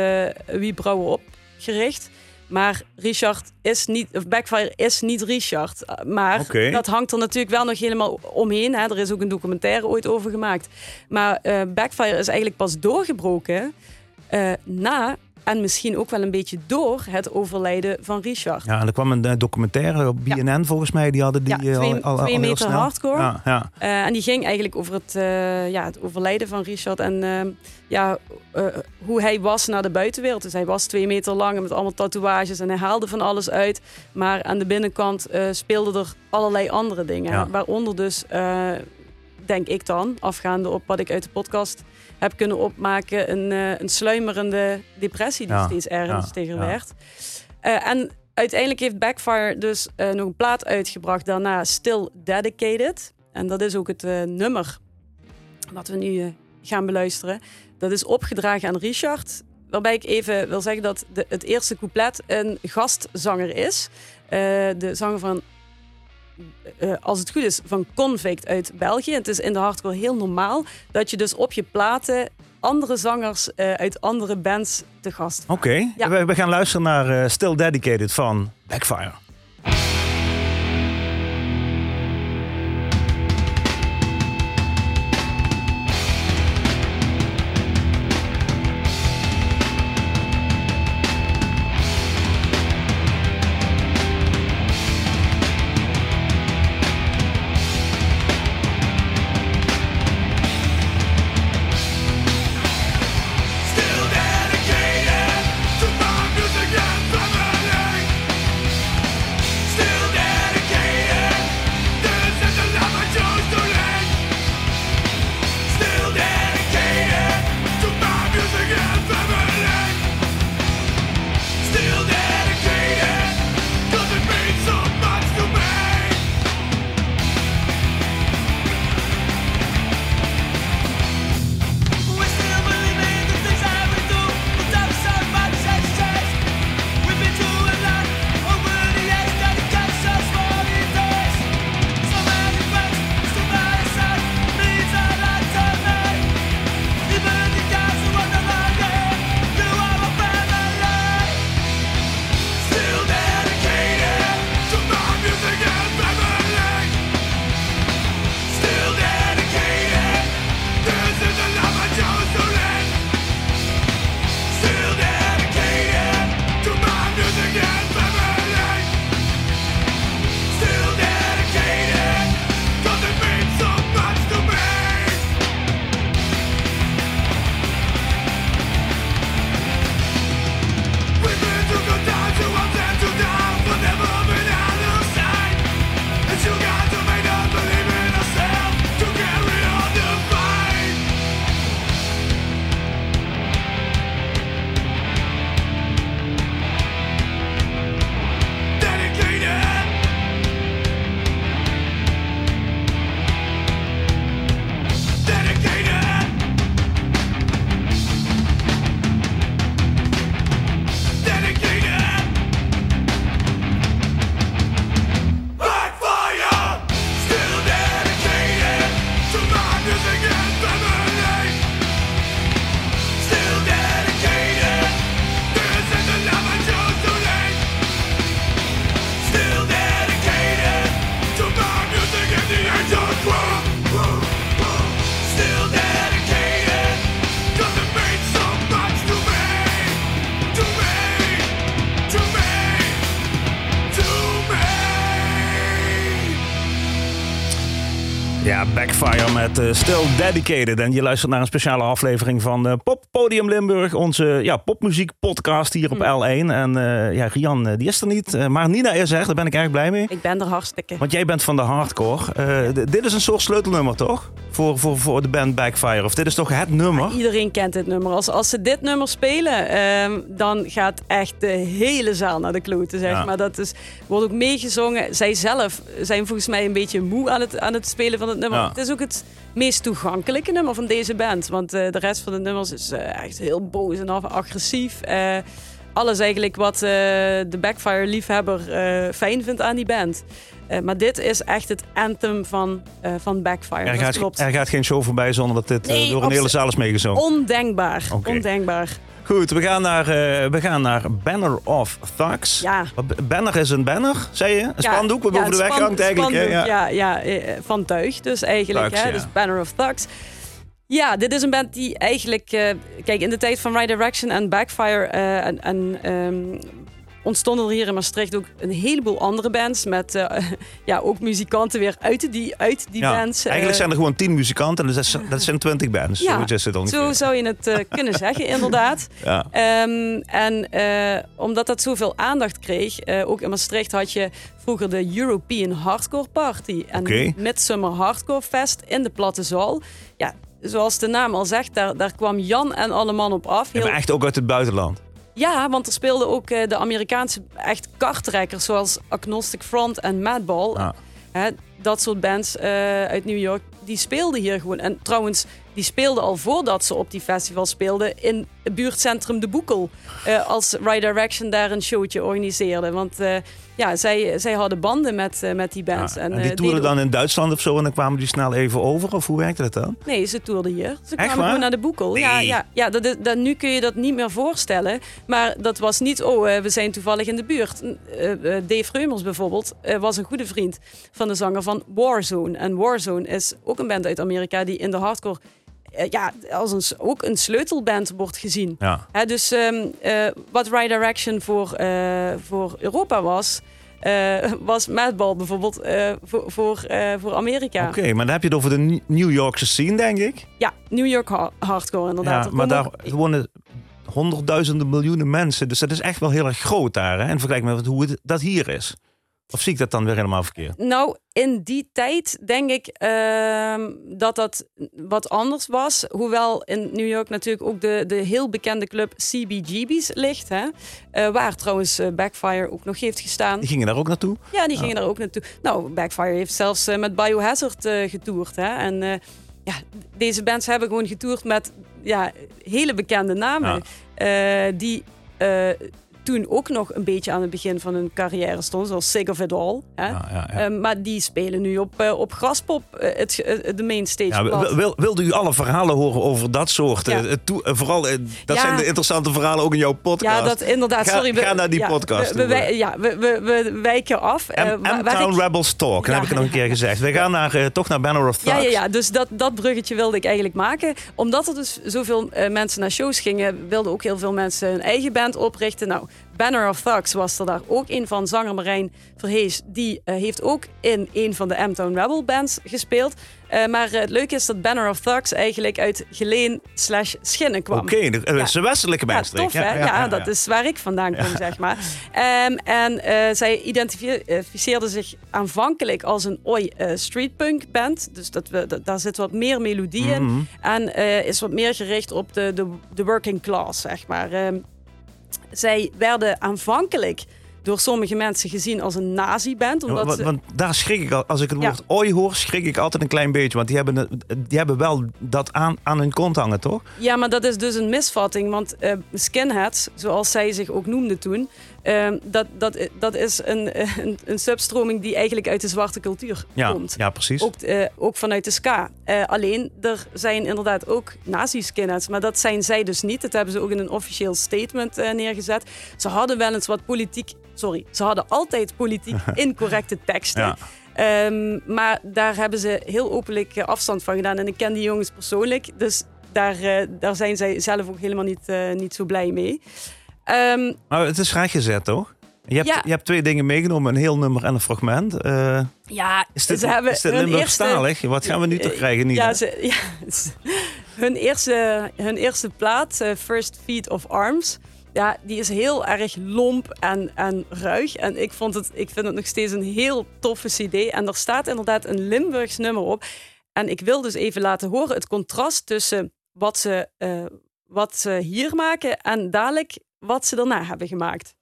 Wie Brouwen opgericht. Maar Richard is niet, of Backfire is niet Richard. Uh, Maar dat hangt er natuurlijk wel nog helemaal omheen. Hè. Er is ook een documentaire ooit over gemaakt. Maar eh, Backfire is eigenlijk pas doorgebroken eh, na en misschien ook wel een beetje door het overlijden van Richard. Ja, en er kwam een eh, documentaire op BNN volgens mij. Die hadden die Ja, eh, twee- al, al, al twee meter snel. hardcore. Ja, ja. Eh, en die ging eigenlijk over het, ja, het overlijden van Richard en eh, ja, hoe hij was naar de buitenwereld. Dus hij was twee meter lang en met allemaal tatoeages en hij haalde van alles uit. Maar aan de binnenkant speelden er allerlei andere dingen. Ja. Waaronder dus, denk ik dan, afgaande op wat ik uit de podcast heb kunnen opmaken, een, eh, een sluimerende depressie die Ja, steeds ernstiger ja. werd. Eh, en uiteindelijk heeft Backfire dus eh, nog een plaat uitgebracht daarna, Still Dedicated. En dat is ook het nummer wat we nu gaan beluisteren. Dat is opgedragen aan Richard. Waarbij ik even wil zeggen dat de, het eerste couplet een gastzanger is. De zanger van, eh, als het goed is, van Convict uit België. Het is in de hardcore heel normaal dat je dus op je platen andere zangers eh, uit andere bands te gast Oké, Ja. we, we gaan luisteren naar eh, Still Dedicated van Backfire. Met eh, Still Dedicated. En je luistert naar een speciale aflevering van eh, Pop Podium Limburg. Onze ja, popmuziek podcast hier op L1. En eh, ja, Rian die is er niet. Maar Nina is er, daar ben ik erg blij mee. Ik ben er hartstikke. Want jij bent van de hardcore. Dit is een soort sleutelnummer, toch? Voor, voor, voor de band Backfire. Of dit is toch het nummer? Iedereen kent dit nummer. Als, als ze dit nummer spelen, ehm, dan gaat echt de hele zaal naar de kloten, zeg Ja. maar. Dat is, wordt ook meegezongen. Zij zelf zijn volgens mij een beetje moe aan het, aan het spelen van het nummer. Ja. Het is ook het meest toegankelijke nummer van deze band. Want eh, de rest van de nummers is eh, echt heel boos en agressief. Eh, alles eigenlijk wat de Backfire-liefhebber fijn vindt aan die band. Maar dit is echt het anthem van, van Backfire. Er dat gaat, klopt. er gaat geen show voorbij zonder dat dit Nee, door een hele zaal is meegezongen. Ondenkbaar. Ondenkbaar. Goed, we gaan naar, eh, we gaan naar Banner of Thugs. Ja. Banner is een banner, zei je? Een Ja, spandoek wat ja, boven de weg hangt eigenlijk. hè? Ja. ja, ja, eh, van Tuig dus eigenlijk. Thugs, hè? Dus Banner of Thugs. Ja, dit is een band die eigenlijk... eh, kijk, in de tijd van Right Direction en Backfire... eh, en, en ehm, ontstonden er hier in Maastricht ook een heleboel andere bands... met eh, (laughs) ja, ook muzikanten weer uit die, uit die Ja, bands. Eigenlijk eh, zijn er gewoon tien muzikanten en dat zijn, twintig bands. Ja, is het zo zou je het eh, (laughs) kunnen zeggen, inderdaad. Ja. Ehm, en omdat dat zoveel aandacht kreeg, ook in Maastricht had je vroeger de European Hardcore Party en. Midsummer Hardcore Fest in de Platte Zaal. Ja, zoals de naam al zegt, daar, daar kwam Jan en alle man op af. Ja, Heel- maar echt ook uit het buitenland. Ja, want er speelden ook eh, de Amerikaanse echt karttrekkers zoals Agnostic Front en Madball. Hè, dat soort bands eh, uit New York, die speelden hier gewoon. En trouwens, die speelden al voordat ze op die festival speelden in het buurtcentrum De Boekel. eh, als Right Direction daar een showtje organiseerde. Want ja, zij, zij hadden banden met, eh, met die bands. Ja. En, En eh, die toerden dan in Duitsland of zo en dan kwamen die snel even over? Of hoe werkte dat dan? Nee, ze toerden hier. Ze kwamen gewoon naar de Boekel. Ja, Nee. ja, ja dat is, dat, nu kun je dat niet meer voorstellen. Maar dat was niet, oh, eh, we zijn toevallig in de buurt. Dave Reumers bijvoorbeeld was een goede vriend van de zanger van Warzone. En Warzone is ook een band uit Amerika die in de hardcore... eh, ja, als een, ook een sleutelband wordt gezien. Ja. Hè, dus ehm, eh, wat Right Direction voor, eh, voor Europa was, eh, (laughs) was Madball bijvoorbeeld voor, voor, voor Amerika. Oké, maar dan heb je het over de New Yorkse scene, denk ik. Ja, New York ha- hardcore inderdaad. Ja, maar daar ook- wonen honderdduizenden miljoenen mensen. Dus dat is echt wel heel erg groot daar. Hè? In vergelijking met hoe het, dat hier is. Of zie ik dat dan weer helemaal verkeerd? Nou, in die tijd denk ik ehm, dat dat wat anders was. Hoewel in New York natuurlijk ook de, de heel bekende club CBGB's ligt. Hè? Eh, waar trouwens eh, Backfire ook nog heeft gestaan. Die gingen daar ook naartoe. Ja, die gingen daar ook naartoe. Nou, Backfire heeft zelfs eh, met Biohazard getoerd. Hè? En ja, deze bands hebben gewoon getoerd met ja, hele bekende namen. die toen ook nog een beetje aan het begin van hun carrière stonden. Zoals Sick of It All. Hè? Ja, ja, ja. Eh, maar die spelen nu op, eh, op Graspop, eh, het, eh, de mainstage. Ja, wil, wilde u alle verhalen horen over dat soort? Vooral, dat zijn de interessante verhalen ook in jouw podcast. Ja, dat inderdaad. Ga- Sorry, we- ga naar die podcast We, ja, we, wijken af. M-Town ik- Rebels Talk, dat heb ik nog een keer (laughs) gezegd. We gaan naar, toch naar Banner of Thugs. Ja, ja, ja, dus dat, dat bruggetje wilde ik eigenlijk maken. Omdat er dus zoveel mensen naar shows gingen, wilden ook heel veel mensen hun eigen band oprichten. Nou, Banner of Thugs was er daar ook een van. Zanger Marijn Verhees, die eh, heeft ook in een van de M-Town Rebel bands gespeeld. Eh, maar het leuke is dat Banner of Thugs eigenlijk uit Geleen slash Schinnen kwam. Oké, Ja. is een westelijke Ja, bijstreek. tof hè? Ja, dat is waar ik vandaan kom, zeg maar. Ehm, en eh, zij identificeerde zich aanvankelijk als een oi streetpunk band. Dus dat we, dat- daar zit wat meer melodie in. Mhm. En is wat meer gericht op de, de, de working class, zeg maar. Ehm, zij werden aanvankelijk door sommige mensen gezien als een nazi-band. Omdat want, ze- want daar schrik ik al, als ik het Ja. woord ooi hoor, schrik ik altijd een klein beetje. Want die hebben, die hebben wel dat aan, aan hun kont hangen, toch? Ja, maar dat is dus een misvatting. Want eh, skinheads, zoals zij zich ook noemden toen... ehm, dat, dat, dat is een, een, een substroming die eigenlijk uit de zwarte cultuur Ja, komt. ja precies. Ook, eh, ook vanuit de ska. Eh, alleen, er zijn inderdaad ook nazi-skinheads. Maar dat zijn zij dus niet. Dat hebben ze ook in een officieel statement eh, neergezet. Ze hadden wel eens wat politiek... Sorry, ze hadden altijd politiek (laughs) incorrecte teksten. Ja. Ehm, maar daar hebben ze heel openlijk afstand van gedaan. En ik ken die jongens persoonlijk. Dus daar, daar zijn zij zelf ook helemaal niet, niet zo blij mee. Ehm, Maar het is rechtgezet, toch? Je hebt, Ja. je hebt twee dingen meegenomen, een heel nummer en een fragment. Eh, ja, is dit, ze hebben is dit hun Limburgstalig? Wat gaan we nu toch Eh, krijgen? Niet, Ja, ze, (laughs) ja, hun, eerste, hun eerste plaat, eh, First Feet of Arms, ja, die is heel erg lomp en, en ruig. En ik, vond het, ik vind het nog steeds een heel toffe cd. En er staat inderdaad een Limburgs nummer op. En ik wil dus even laten horen het contrast tussen wat ze, wat ze hier maken en dadelijk wat ze daarna hebben gemaakt.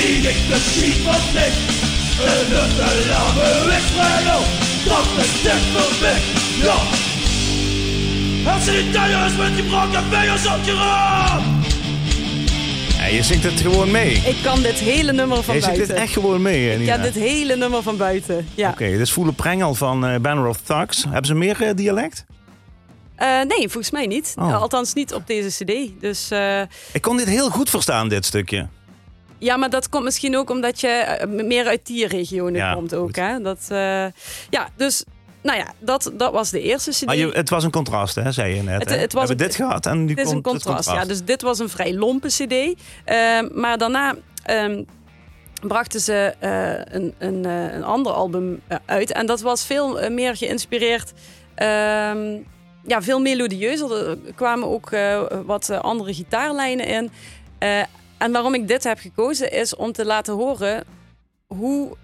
Kriget för skit och knäck Nötter, lammer, extra Kroppen släpper väck Ja Als ze niet thuis is met die brokken vingers op je raam. Ja, je zingt het gewoon mee. Ik kan dit hele nummer van Je zingt buiten. dit echt gewoon mee. Ik Nina. ken dit hele nummer van buiten. Ja. Oké, dit is Voele Prengel van eh Banner of Thugs. Hebben ze meer eh, dialect? Eh, nee, volgens mij niet. Oh. Althans niet op deze cd. Dus eh, Ik kon dit heel goed verstaan, dit stukje. ja, maar dat komt misschien ook omdat je meer uit die regionen Ja, komt ook. goed. Hè? Dat, eh, ja, dus nou ja, dat, dat was de eerste cd. Maar je, het was een contrast, hè, zei je net. Het- We hebben een- dit gehad en nu komt een contrast, het ja. Dus dit was een vrij lompe cd. Ehm, maar daarna ehm, brachten ze eh, een, een, eh, een ander album eh, uit. En dat was veel meer geïnspireerd... ehm, ja, veel melodieuzer. Er kwamen ook wat andere gitaarlijnen in. En waarom ik dit heb gekozen is om te laten horen hoe,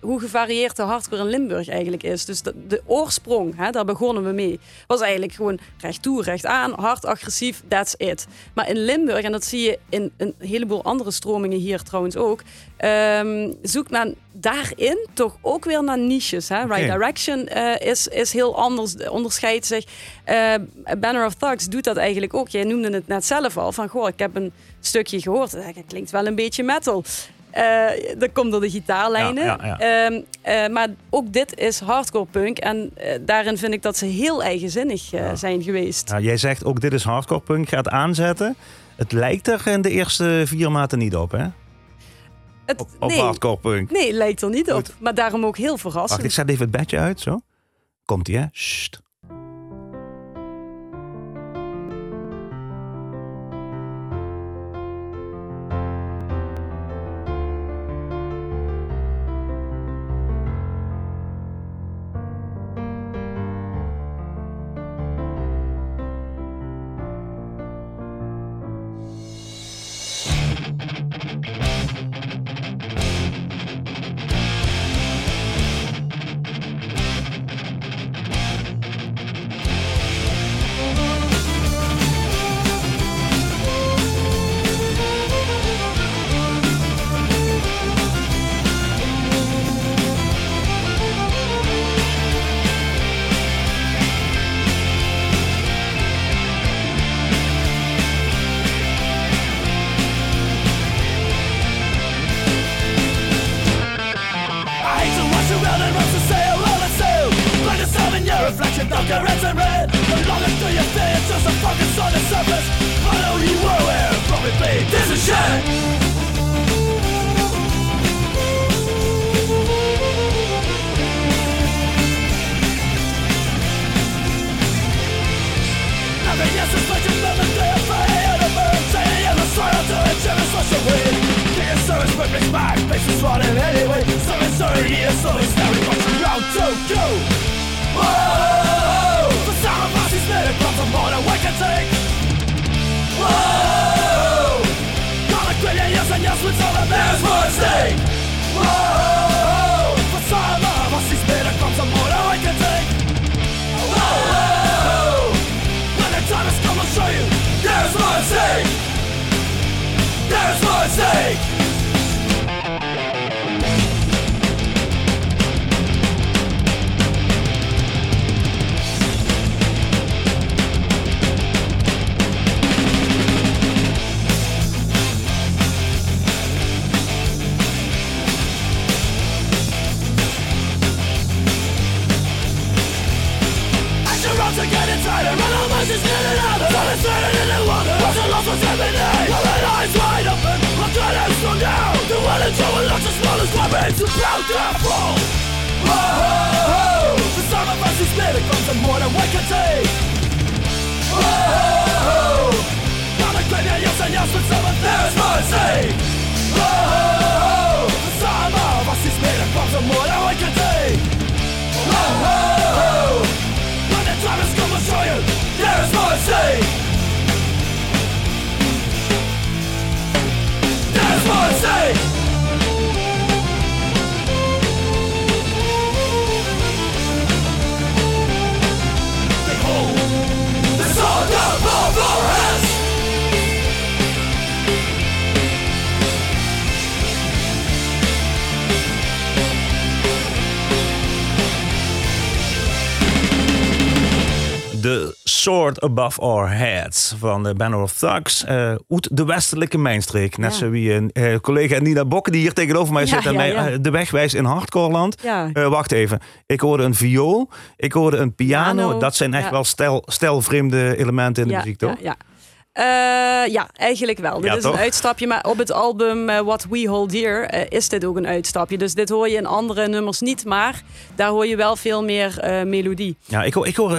hoe gevarieerd de hardcore in Limburg eigenlijk is. Dus de, de oorsprong, hè, daar begonnen we mee, was eigenlijk gewoon recht toe, recht aan, hard, agressief, that's it. Maar in Limburg, en dat zie je in een heleboel andere stromingen hier trouwens ook, ehm, zoekt men daarin toch ook weer naar niches. Hè? Right. Direction eh, is, is heel anders, onderscheidt zich. Eh, Banner of Thugs doet dat eigenlijk ook. Jij noemde het net zelf al, van goh, ik heb een stukje gehoord, dat klinkt wel een beetje metal. Eh, dat komt door de gitaarlijnen. Ja, ja, ja. Ehm, eh, maar ook dit is hardcore punk. En eh, daarin vind ik dat ze heel eigenzinnig zijn geweest. Ja, jij zegt ook dit is hardcore punk, gaat aanzetten. Het lijkt er in de eerste vier maanden niet op, hè? Het, Op, op nee, hardcore punk. nee, lijkt er niet op. Maar daarom ook heel Wacht, verrassend. ik zet even het bedje uit, zo. Komt ie, hè? Sst. It's about to fall. oh, oh, oh. The some of us it's comes and more than we can take oh, oh, oh. God, I claim your yes and yes but some of there is mercy oh, oh, oh. The some of us it's comes and more than we can take oh, oh, oh. When the time has come I'll show you there is mercy Sword Above Our Heads van de Banner of Thugs. eh uit de westelijke mijnstreek. Net Ja. zo wie een eh, collega Nina Bokke die hier tegenover mij Ja, zit en ja, mij eh, de weg wijst in hardcoreland. Eh, wacht even. Ik hoorde een viool. Ik hoorde een piano. Piano, Dat zijn echt wel stel, stelvreemde elementen in de muziek, toch? Ja, ja. Eh, ja, eigenlijk wel. Dit Ja, is toch? een uitstapje, maar op het album eh, What We Hold Dear eh, is dit ook een uitstapje. Dus dit hoor je in andere nummers niet, maar daar hoor je wel veel meer melodie. Ja, ik hoor, ik hoor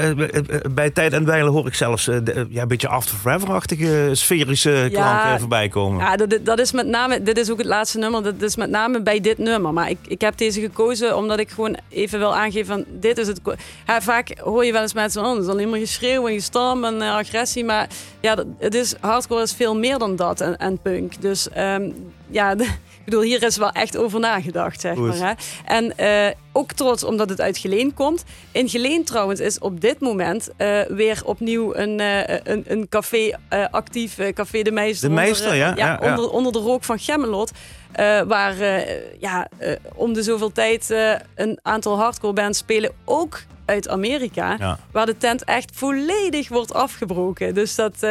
bij Tijd en Wijlen hoor ik zelfs de- ja, een beetje After Forever-achtige sferische klanken voorbij komen. Ja, dat, dat is met name, dit is ook het laatste nummer, dat is met name bij dit nummer. Maar ik, ik heb deze gekozen omdat ik gewoon even wil aangeven van dit is het. Ja, vaak hoor je wel eens mensen oh, het is alleen maar geschreeuw en gestam en agressie. Maar ja, dat, het is, hardcore is veel meer dan dat en, en punk. Dus ehm, ja, de- (laughs) ik bedoel, hier is wel echt over nagedacht, zeg Goed. maar. Hè? En eh, ook trots omdat het uit Geleen komt. In Geleen trouwens is op dit moment eh, weer opnieuw een, eh, een, een café actief, Café de Meester. De onder, Meester, ja, ja, ja. onder, onder de rook van Gemmelot. Eh, waar eh, ja, eh, om de zoveel tijd een aantal hardcore bands spelen, ook uit Amerika. Ja. Waar de tent echt volledig wordt afgebroken. Dus dat...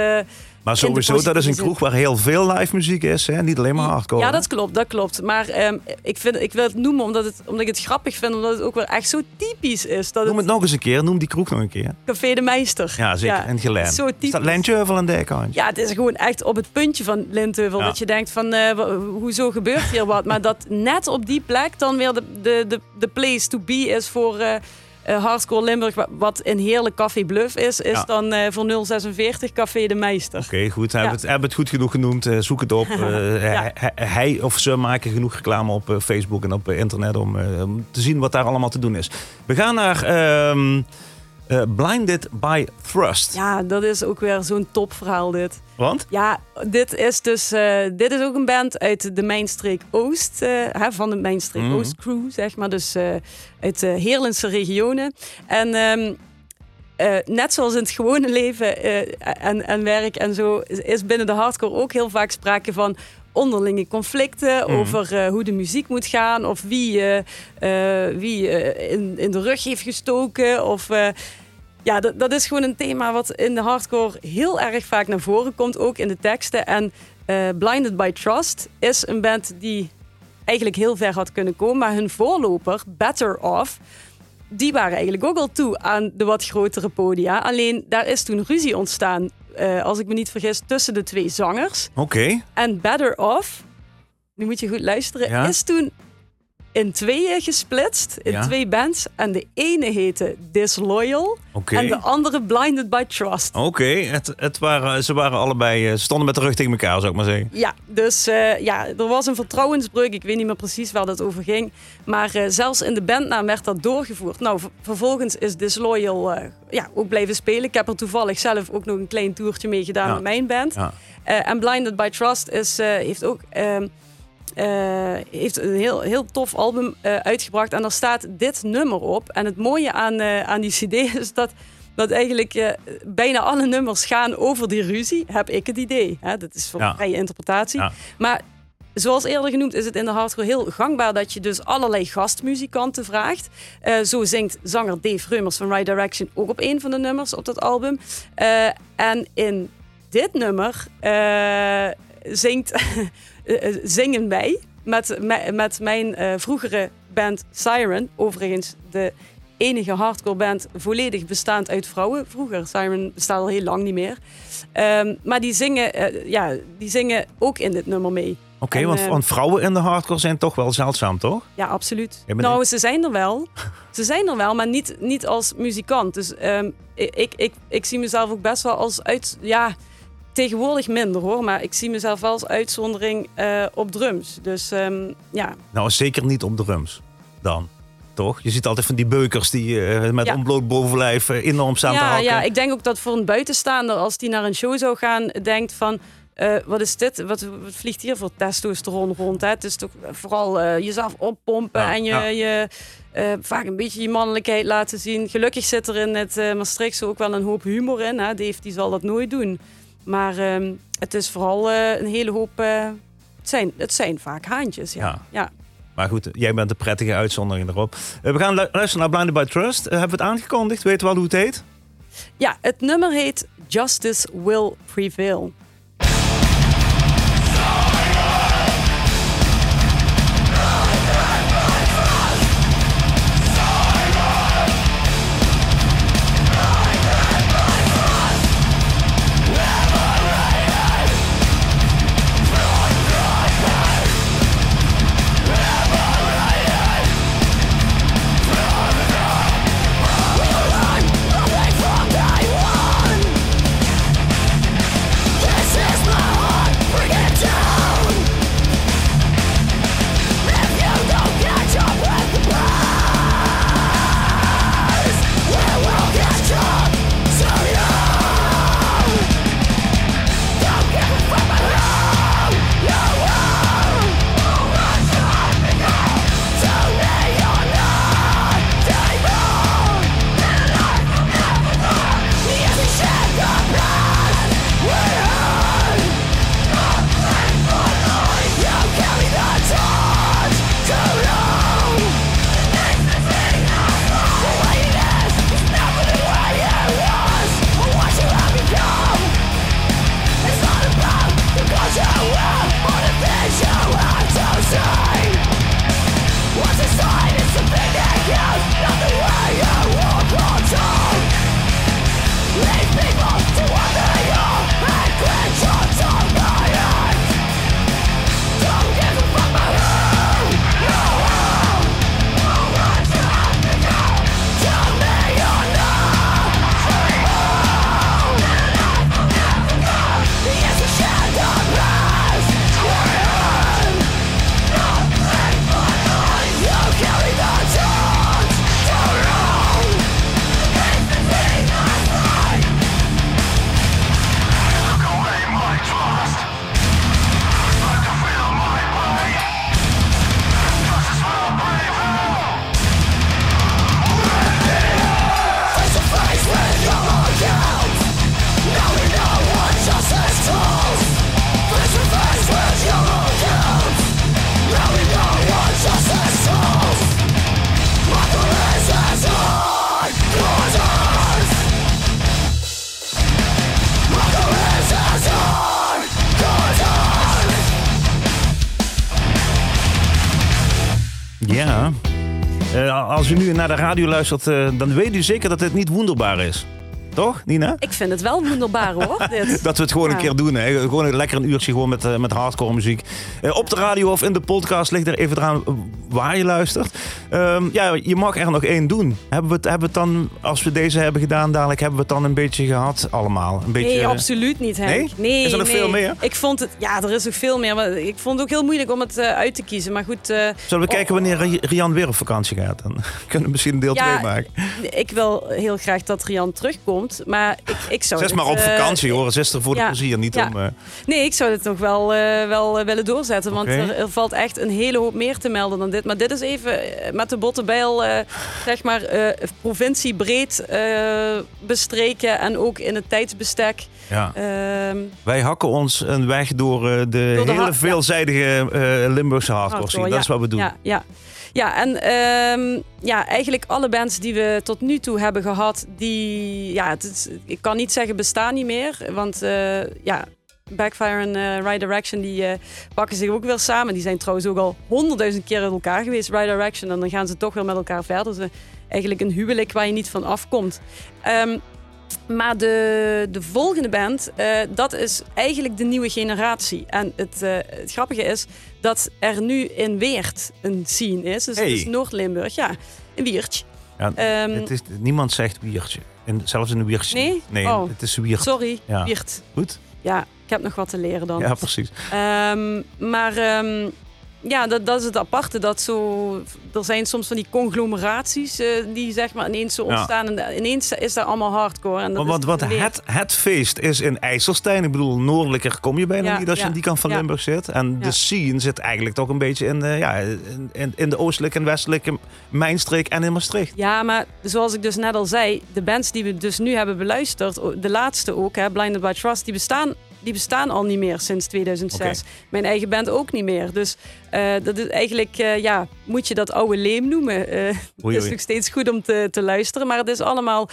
Maar de sowieso, dat is een kroeg waar heel veel live muziek is. Hè? Niet alleen maar hardcore. ja, dat klopt, dat klopt. Maar ehm, ik, vind, ik wil het noemen omdat, het, omdat ik het grappig vind, omdat het ook weer echt zo typisch is. Dat Noem het het nog eens een keer. Noem die kroeg nog een keer. Café de Meester. Ja, zeker. En Gelijn. Zo Is typisch. dat Lijntjeuvel en Dijkant? Ja, het is gewoon echt op het puntje van Lindheuvel. Ja. Dat je denkt van, wa- hoezo gebeurt hier wat? Maar dat net op die plek dan weer de, de, de, de place to be is voor eh, eh, Hardcore Limburg. wa- Wat een heerlijk Café Bluff is, is Ja. dan eh, voor 046 Café de Meester. Oké, goed. Hebben Ja. we het, hebben het goed genoeg genoemd. Eh, zoek het op. (laughs) Eh, hij, of ze maken genoeg reclame op Facebook en op internet om, om te zien wat daar allemaal te doen is. We gaan naar ehm, eh, Blinded by Thrust. Ja, dat is ook weer zo'n topverhaal dit. Want? Ja, dit is dus eh, dit is ook een band uit de Mijnstreek Oost, eh, hè, van de Mijnstreek Mhm. Oost crew, zeg maar. Dus uit de Heerlense regionen. En ehm, eh, net zoals in het gewone leven en, en werk en zo, is- binnen de hardcore ook heel vaak sprake van onderlinge conflicten Mhm. over hoe de muziek moet gaan of wie, wie in, in de rug heeft gestoken of... ja, dat, dat is gewoon een thema wat in de hardcore heel erg vaak naar voren komt, ook in de teksten. En eh, Blinded by Trust is een band die eigenlijk heel ver had kunnen komen, maar hun voorloper, Better Off, die waren eigenlijk ook al toe aan de wat grotere podia. Alleen daar is toen ruzie ontstaan, eh, als ik me niet vergis, tussen de twee zangers. Oké. En Better Off, nu moet je goed luisteren, Ja. is toen in tweeën gesplitst, in Ja. twee bands. En de ene heette Disloyal en de andere Blinded by Trust. Oké, het, het waren, ze waren allebei, eh, ze stonden met de rug tegen elkaar, zou ik maar zeggen. Ja, dus eh, ja, er was een vertrouwensbreuk. Ik weet niet meer precies waar dat over ging. Maar eh, zelfs in de bandnaam werd dat doorgevoerd. Nou, ver- vervolgens is Disloyal eh, ja, ook blijven spelen. Ik heb er toevallig zelf ook nog een klein toertje mee gedaan Ja. met mijn band. Ja. Eh, en Blinded by Trust is, eh, heeft ook ehm, eh, heeft een heel, heel tof album eh, uitgebracht. En daar staat dit nummer op. En het mooie aan, eh, aan die cd (laughs) is dat, dat eigenlijk eh, bijna alle nummers gaan over die ruzie. Heb ik het idee. Hè? Dat is voor Ja. vrije interpretatie. Ja. Maar zoals eerder genoemd is het in de hardcore heel gangbaar dat je dus allerlei gastmuzikanten vraagt. Eh, zo zingt zanger Dave Reumers van Right Direction ook op een van de nummers op dat album. Eh, en in dit nummer eh, zingt, eh, (laughs) eh, zingen wij met, me- met mijn eh, vroegere band Siren. Overigens de enige hardcore band volledig bestaand uit vrouwen. Vroeger, Siren bestaat al heel lang niet meer. Ehm, maar die zingen, eh, ja, die zingen ook in dit nummer mee. Oké, want, eh, want vrouwen in de hardcore zijn toch wel zeldzaam, toch? Ja, absoluut. Nou, ze zijn er wel. (laughs) ze zijn er wel, maar niet, niet als muzikant. Dus ehm, ik, ik, ik, ik zie mezelf ook best wel als uit... Ja, tegenwoordig minder hoor. Maar ik zie mezelf wel als uitzondering eh, op drums. Dus ehm, ja, Nou, zeker niet op drums. Dan. Toch? Je ziet altijd van die beukers die eh, met Ja. ontbloot bovenlijf eh, enorm staan te ja, hakken. ja, ik denk ook dat voor een buitenstaander, als die naar een show zou gaan, denkt van. wat is dit? Wat, wat vliegt hier voor testosteron rond? Hè? Het is toch vooral jezelf oppompen Ja, en je, ja. je vaak een beetje je mannelijkheid laten zien. Gelukkig zit er in het Maastrichtse ook wel een hoop humor in. Hè? Dave die zal dat nooit doen. Maar ehm, het is vooral eh, een hele hoop. eh, het, zijn, het zijn vaak haantjes. Ja. Ja. ja. Maar goed, jij bent de prettige uitzondering erop. Eh, we gaan lu- luisteren naar Blinded by Trust. Hebben we het aangekondigd? Weten we al hoe het heet? Ja, het nummer heet Justice Will Prevail. Radio luistert, eh, dan weet u zeker dat dit niet wonderbaar is. Toch, Nina? Ik vind het wel wonderbaar hoor. Dit. (laughs) Dat we het gewoon een keer doen. Hè? Gewoon een lekker een uurtje gewoon met, eh, met hardcore muziek. Eh, op de radio of in de podcast ligt er even eraan waar je luistert. Ehm, ja, je mag er nog één doen. Hebben we, het, hebben we het dan, als we deze hebben gedaan, dadelijk hebben we het dan een beetje gehad allemaal? Een beetje, Nee, absoluut niet, Henk. Nee? Is er nog nee. veel meer? Ik vond het, ja, er is ook veel meer. Maar ik vond het ook heel moeilijk om het eh, uit te kiezen. Maar goed, Zullen we kijken wanneer Ri- Rian weer op vakantie gaat? Dan (laughs) kunnen we misschien een deel 2 Ja, maken. ik wil heel graag dat Rian terugkomt. Maar ik, ik zou Ze is het, maar op eh, vakantie hoor. Ze is er voor ja, de plezier, niet om... eh, Nee, ik zou het nog wel, eh, wel willen doorzetten. Want er, er valt echt een hele hoop meer te melden dan dit. Maar dit is even met de botte bijl, zeg maar, provinciebreed bestreken. En ook in het tijdsbestek. ja. Ehm, Wij hakken ons een weg door de, Door de hele veelzijdige Limburgse hardcore scene. Dat is wat we doen. Ja, ja. en ehm, ja, eigenlijk alle bands die we tot nu toe hebben gehad, die, ja, het ik kan niet zeggen bestaan niet meer. Want eh, ja, Backfire en eh Right Direction, die eh, pakken zich ook weer samen. Die zijn trouwens ook al honderdduizend keer uit elkaar geweest, Right Direction. En dan gaan ze toch weer met elkaar verder. Dus eigenlijk een huwelijk waar je niet van afkomt. Ehm, maar de, de volgende band, eh, dat is eigenlijk de nieuwe generatie. En het, eh, het grappige is dat er nu in Weert een scene is. Dus Hey. Noord-Limburg, ja. Een Wiertje. Ja, Ehm, het is, niemand zegt wiertje. En zelfs in de wiertje. Nee? Nee, Oh. het is wiert. Sorry, Ja. Wiert. Goed? Ja, ik heb nog wat te leren dan. Ja, precies. Ehm, maar ehm, ja, dat, dat is het aparte. Dat zo, er zijn soms van die conglomeraties eh, die zeg maar ineens zo Ja. ontstaan. En da- ineens is daar allemaal hardcore. En dat is want Weert. het, het feest is in IJsselstein. Ik bedoel, noordelijker kom je bijna Ja, niet als je aan die kant van. Limburg zit. En de scene zit eigenlijk toch een beetje in, eh, ja, in, in, de oostelijke en westelijke mijnstreek en in Maastricht. Ja, maar zoals ik dus net al zei, de bands die we dus nu hebben beluisterd, de laatste ook, hè, Blinded by Trust, die bestaan die bestaan al niet meer sinds 2006. Mijn eigen band ook niet meer. Dus eh, dat is eigenlijk, eh, ja, moet je dat oude leem noemen. Eh, (laughs) het is nog steeds goed om te, te luisteren, maar het is allemaal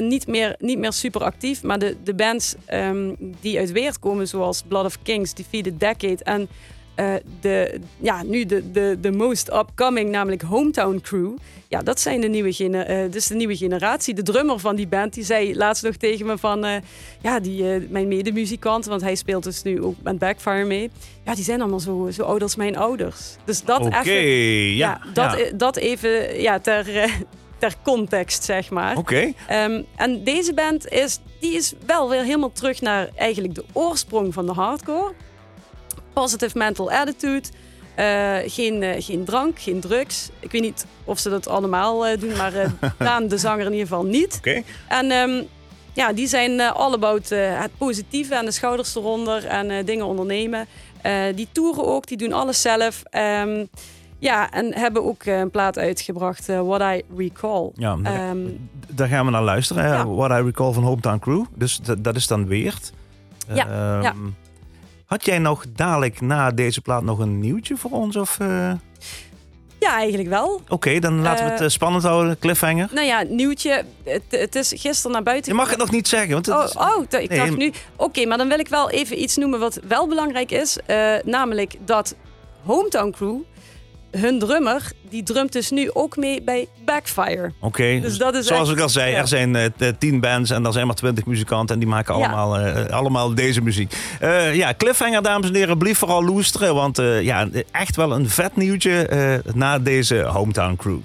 niet, meer, niet meer super actief. Maar de, de bands ehm, die uit Weert komen, zoals Blood of Kings, Defeated Decade en eh, de, ja, nu de, de, de most upcoming, namelijk Hometown Crew. Ja, dat zijn de nieuwe, eh, dus de nieuwe generatie. De drummer van die band, die zei laatst nog tegen me van... eh, ja, die, mijn medemuzikant, want hij speelt dus nu ook met Backfire mee. Ja, die zijn allemaal zo, zo oud als mijn ouders. Dus dat even... ja. dat, ja. eh, dat even ja, ter, ter context, zeg maar. Oké. Ehm, en deze band is, die is wel weer helemaal terug naar eigenlijk de oorsprong van de hardcore. Positive mental attitude. Eh, geen, eh, geen drank, geen drugs. Ik weet niet of ze dat allemaal eh, doen, maar (laughs) Daan, de zanger, in ieder geval niet. Oké. En ehm, ja, die zijn all about het positieve en de schouders eronder en dingen ondernemen. Die toeren ook, die doen alles zelf. Ehm, ja, en hebben ook een plaat uitgebracht, What I Recall. Ja, daar, Ehm, daar gaan we naar luisteren. Ja. What I Recall van Hometown Crew. Dus dat, is dan Weert. Ja, ja. Had jij nog dadelijk na deze plaat nog een nieuwtje voor ons? Of, eh? ja, eigenlijk wel. Oké, dan laten we het Eh, eh, spannend houden. Cliffhanger. Nou ja, nieuwtje. Het, het is gisteren naar buiten. Je mag het nog niet zeggen. Want het Oh, is- oh ik Nee, dacht nu. Oké, maar dan wil ik wel even iets noemen wat wel belangrijk is. Namelijk dat Hometown Crew, hun drummer, die drumt dus nu ook mee bij Backfire. Oké, Dus dat is zoals echt- ik al zei, ja. er zijn t- tien bands en er zijn maar twintig muzikanten en die maken Ja. allemaal, eh, allemaal deze muziek. Eh, ja, Cliffhanger, dames en heren, blief vooral loesteren, want ja, echt wel een vet nieuwtje na deze Hometown Crew.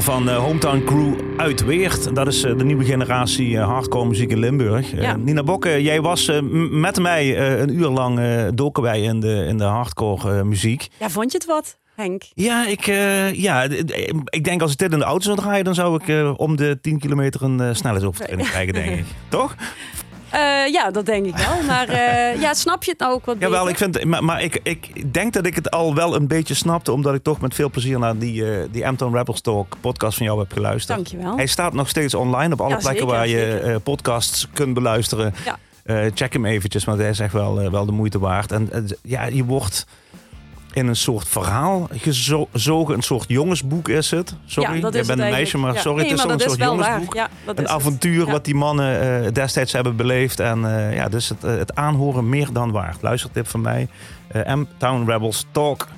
Van de Hometown Crew uit Weert. Dat is eh, de nieuwe generatie eh, hardcore muziek in Limburg. Eh, Ja. Nina Bokke, jij was eh, met mij eh, een uur lang eh doken wij in de, in de hardcore eh, muziek. Ja, vond je het wat, Henk? Ja, ik, eh, ja, ik denk als ik dit in de auto zou draaien, dan zou ik eh, om de 10 kilometer een uh, snelheidsovertreding krijgen, denk ik. (laughs) Toch? Eh, ja, dat denk ik wel. Maar eh, (laughs) ja, snap je het nou ook wat Jawel, beter? ik vind, maar, maar ik, ik denk dat ik het al wel een beetje snapte, omdat ik toch met veel plezier naar die, eh die Amton Rebels Talk podcast van jou heb geluisterd. Dankjewel. Hij staat nog steeds online op alle Ja, plekken zeker, waar je podcasts kunt beluisteren. Ja. Check hem eventjes, want hij is echt wel, wel de moeite waard. En ja, je wordt in een soort verhaal gezogen, een soort jongensboek is het. Sorry, ja, dat je is bent het een meisje, maar Ja. sorry, nee, het is toch een dat soort jongensboek. Ja, dat Een het. avontuur wat die mannen eh, destijds hebben beleefd. En eh, ja, dus het, eh, het aanhoren meer dan waard. Luistertip van mij. M-Town Rebels Talk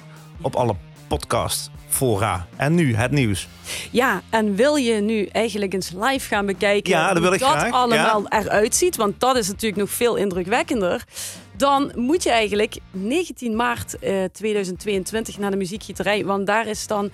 op alle podcast fora. En nu het nieuws. Ja, en wil je nu eigenlijk eens live gaan bekijken Ja, dat wil hoe ik dat graag, allemaal eruit ziet? Want dat is natuurlijk nog veel indrukwekkender. Dan moet je eigenlijk 19 maart eh, 2022 naar de muziekgieterij. Want daar is dan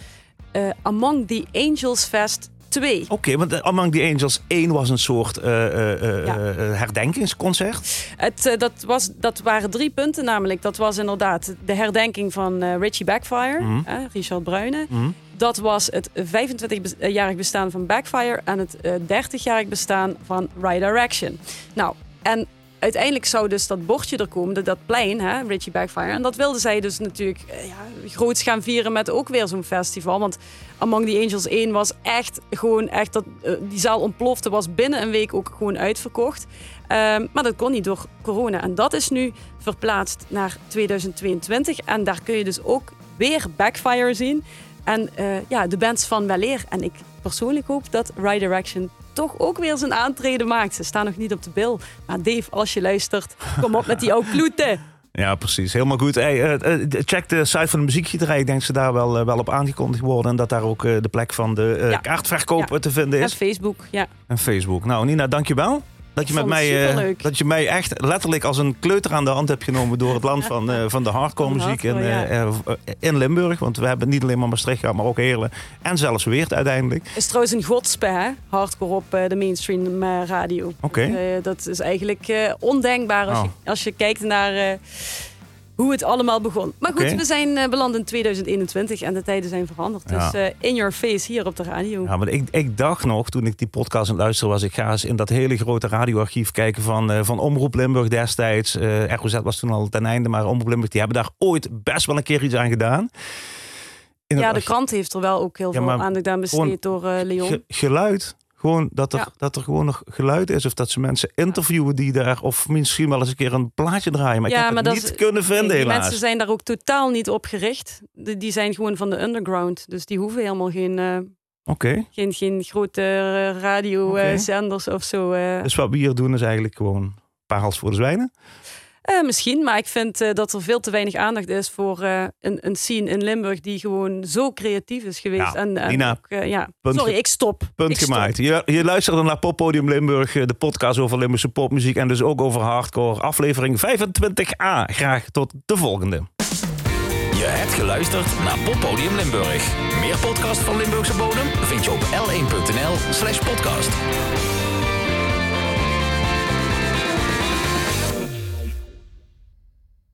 eh, Among the Angels Fest 2. Oké, want eh, Among the Angels 1 was een soort eh, eh, eh, Ja. eh, herdenkingsconcert. Het, eh, dat, was, dat waren drie punten namelijk. Dat was inderdaad de herdenking van eh, Richie Backfire, Mhm. Richard Bruyne. Mhm. Dat was het 25-jarig bestaan van Backfire en het eh, 30-jarig bestaan van Right Direction. Nou, en uiteindelijk zou dus dat bordje er komen, dat- plein, hè, Richie Backfire. En dat wilden zij dus natuurlijk eh, ja, groots gaan vieren met ook weer zo'n festival. Want Among the Angels 1 was echt gewoon echt dat eh, die zaal ontplofte, was binnen een week ook gewoon uitverkocht. Ehm, maar dat kon niet door corona. En dat is nu verplaatst naar 2022. En daar kun je dus ook weer Backfire zien. En eh, ja, de bands van Weleer. En ik persoonlijk hoop dat Right Direction toch ook weer zijn aantreden maakt. Ze staan nog niet op de bil. Maar Dave, als je luistert, kom op met die (laughs) oude kloeten. Ja, precies. Helemaal goed. Hey, eh, eh, check de site van de muziekgieterij. Ik denk dat ze daar wel, eh, wel op aangekondigd worden. En dat daar ook de plek van de Ja. kaartverkoop Ja. te vinden En is. Facebook, ja. En Facebook. Nou, Nina, dankjewel. Dat je, met mij, eh, dat je mij echt letterlijk als een kleuter aan de hand hebt genomen door het land (laughs) van, eh, van de hardcore muziek in, eh, in Limburg. Want we hebben niet alleen maar Maastricht gehad, maar ook Heerlen. En zelfs Weert uiteindelijk. Is trouwens een godspe, hè? Hardcore op de mainstream radio. Oké. Dat is eigenlijk ondenkbaar als, Oh. je, als je kijkt naar hoe het allemaal begon. Maar goed, we zijn eh, beland in 2021 en de tijden zijn veranderd. Ja. Dus eh, in your face hier op de radio. Ja, maar ik, ik dacht nog, toen ik die podcast aan het luisteren was, ik ga eens in dat hele grote radioarchief kijken van, eh, van Omroep Limburg destijds. Eh ROZ was toen al ten einde, maar Omroep Limburg, die hebben daar ooit best wel een keer iets aan gedaan. In Ja, de krant heeft er wel ook heel Ja, veel aandacht aan besteed door Leon. Ge- geluid. Gewoon dat er, Ja. dat er gewoon nog geluid is. Of dat ze mensen interviewen die daar. Of misschien wel eens een keer een plaatje draaien. Maar ik heb het dat niet is- kunnen vinden, die helaas. mensen zijn daar ook totaal niet op gericht. Die, die zijn gewoon van de underground. Dus die hoeven helemaal geen, eh, Oké. geen, geen grote radiozenders of zo. eh. Dus wat we hier doen is eigenlijk gewoon hals voor de zwijnen. Eh, misschien, maar ik vind eh, dat er veel te weinig aandacht is voor eh, een, een scene in Limburg die gewoon zo creatief is geweest. Ja, en, en Nina, ook, eh, ja. punt Sorry, ik stop. Punt Ik stop. gemaakt. Je, je luisterde naar Poppodium Limburg. De podcast over Limburgse popmuziek. En dus ook over hardcore. Aflevering 25a. Graag tot de volgende. Je hebt geluisterd naar Poppodium Limburg. Meer podcast van Limburgse bodem vind je op l1.nl slash podcast.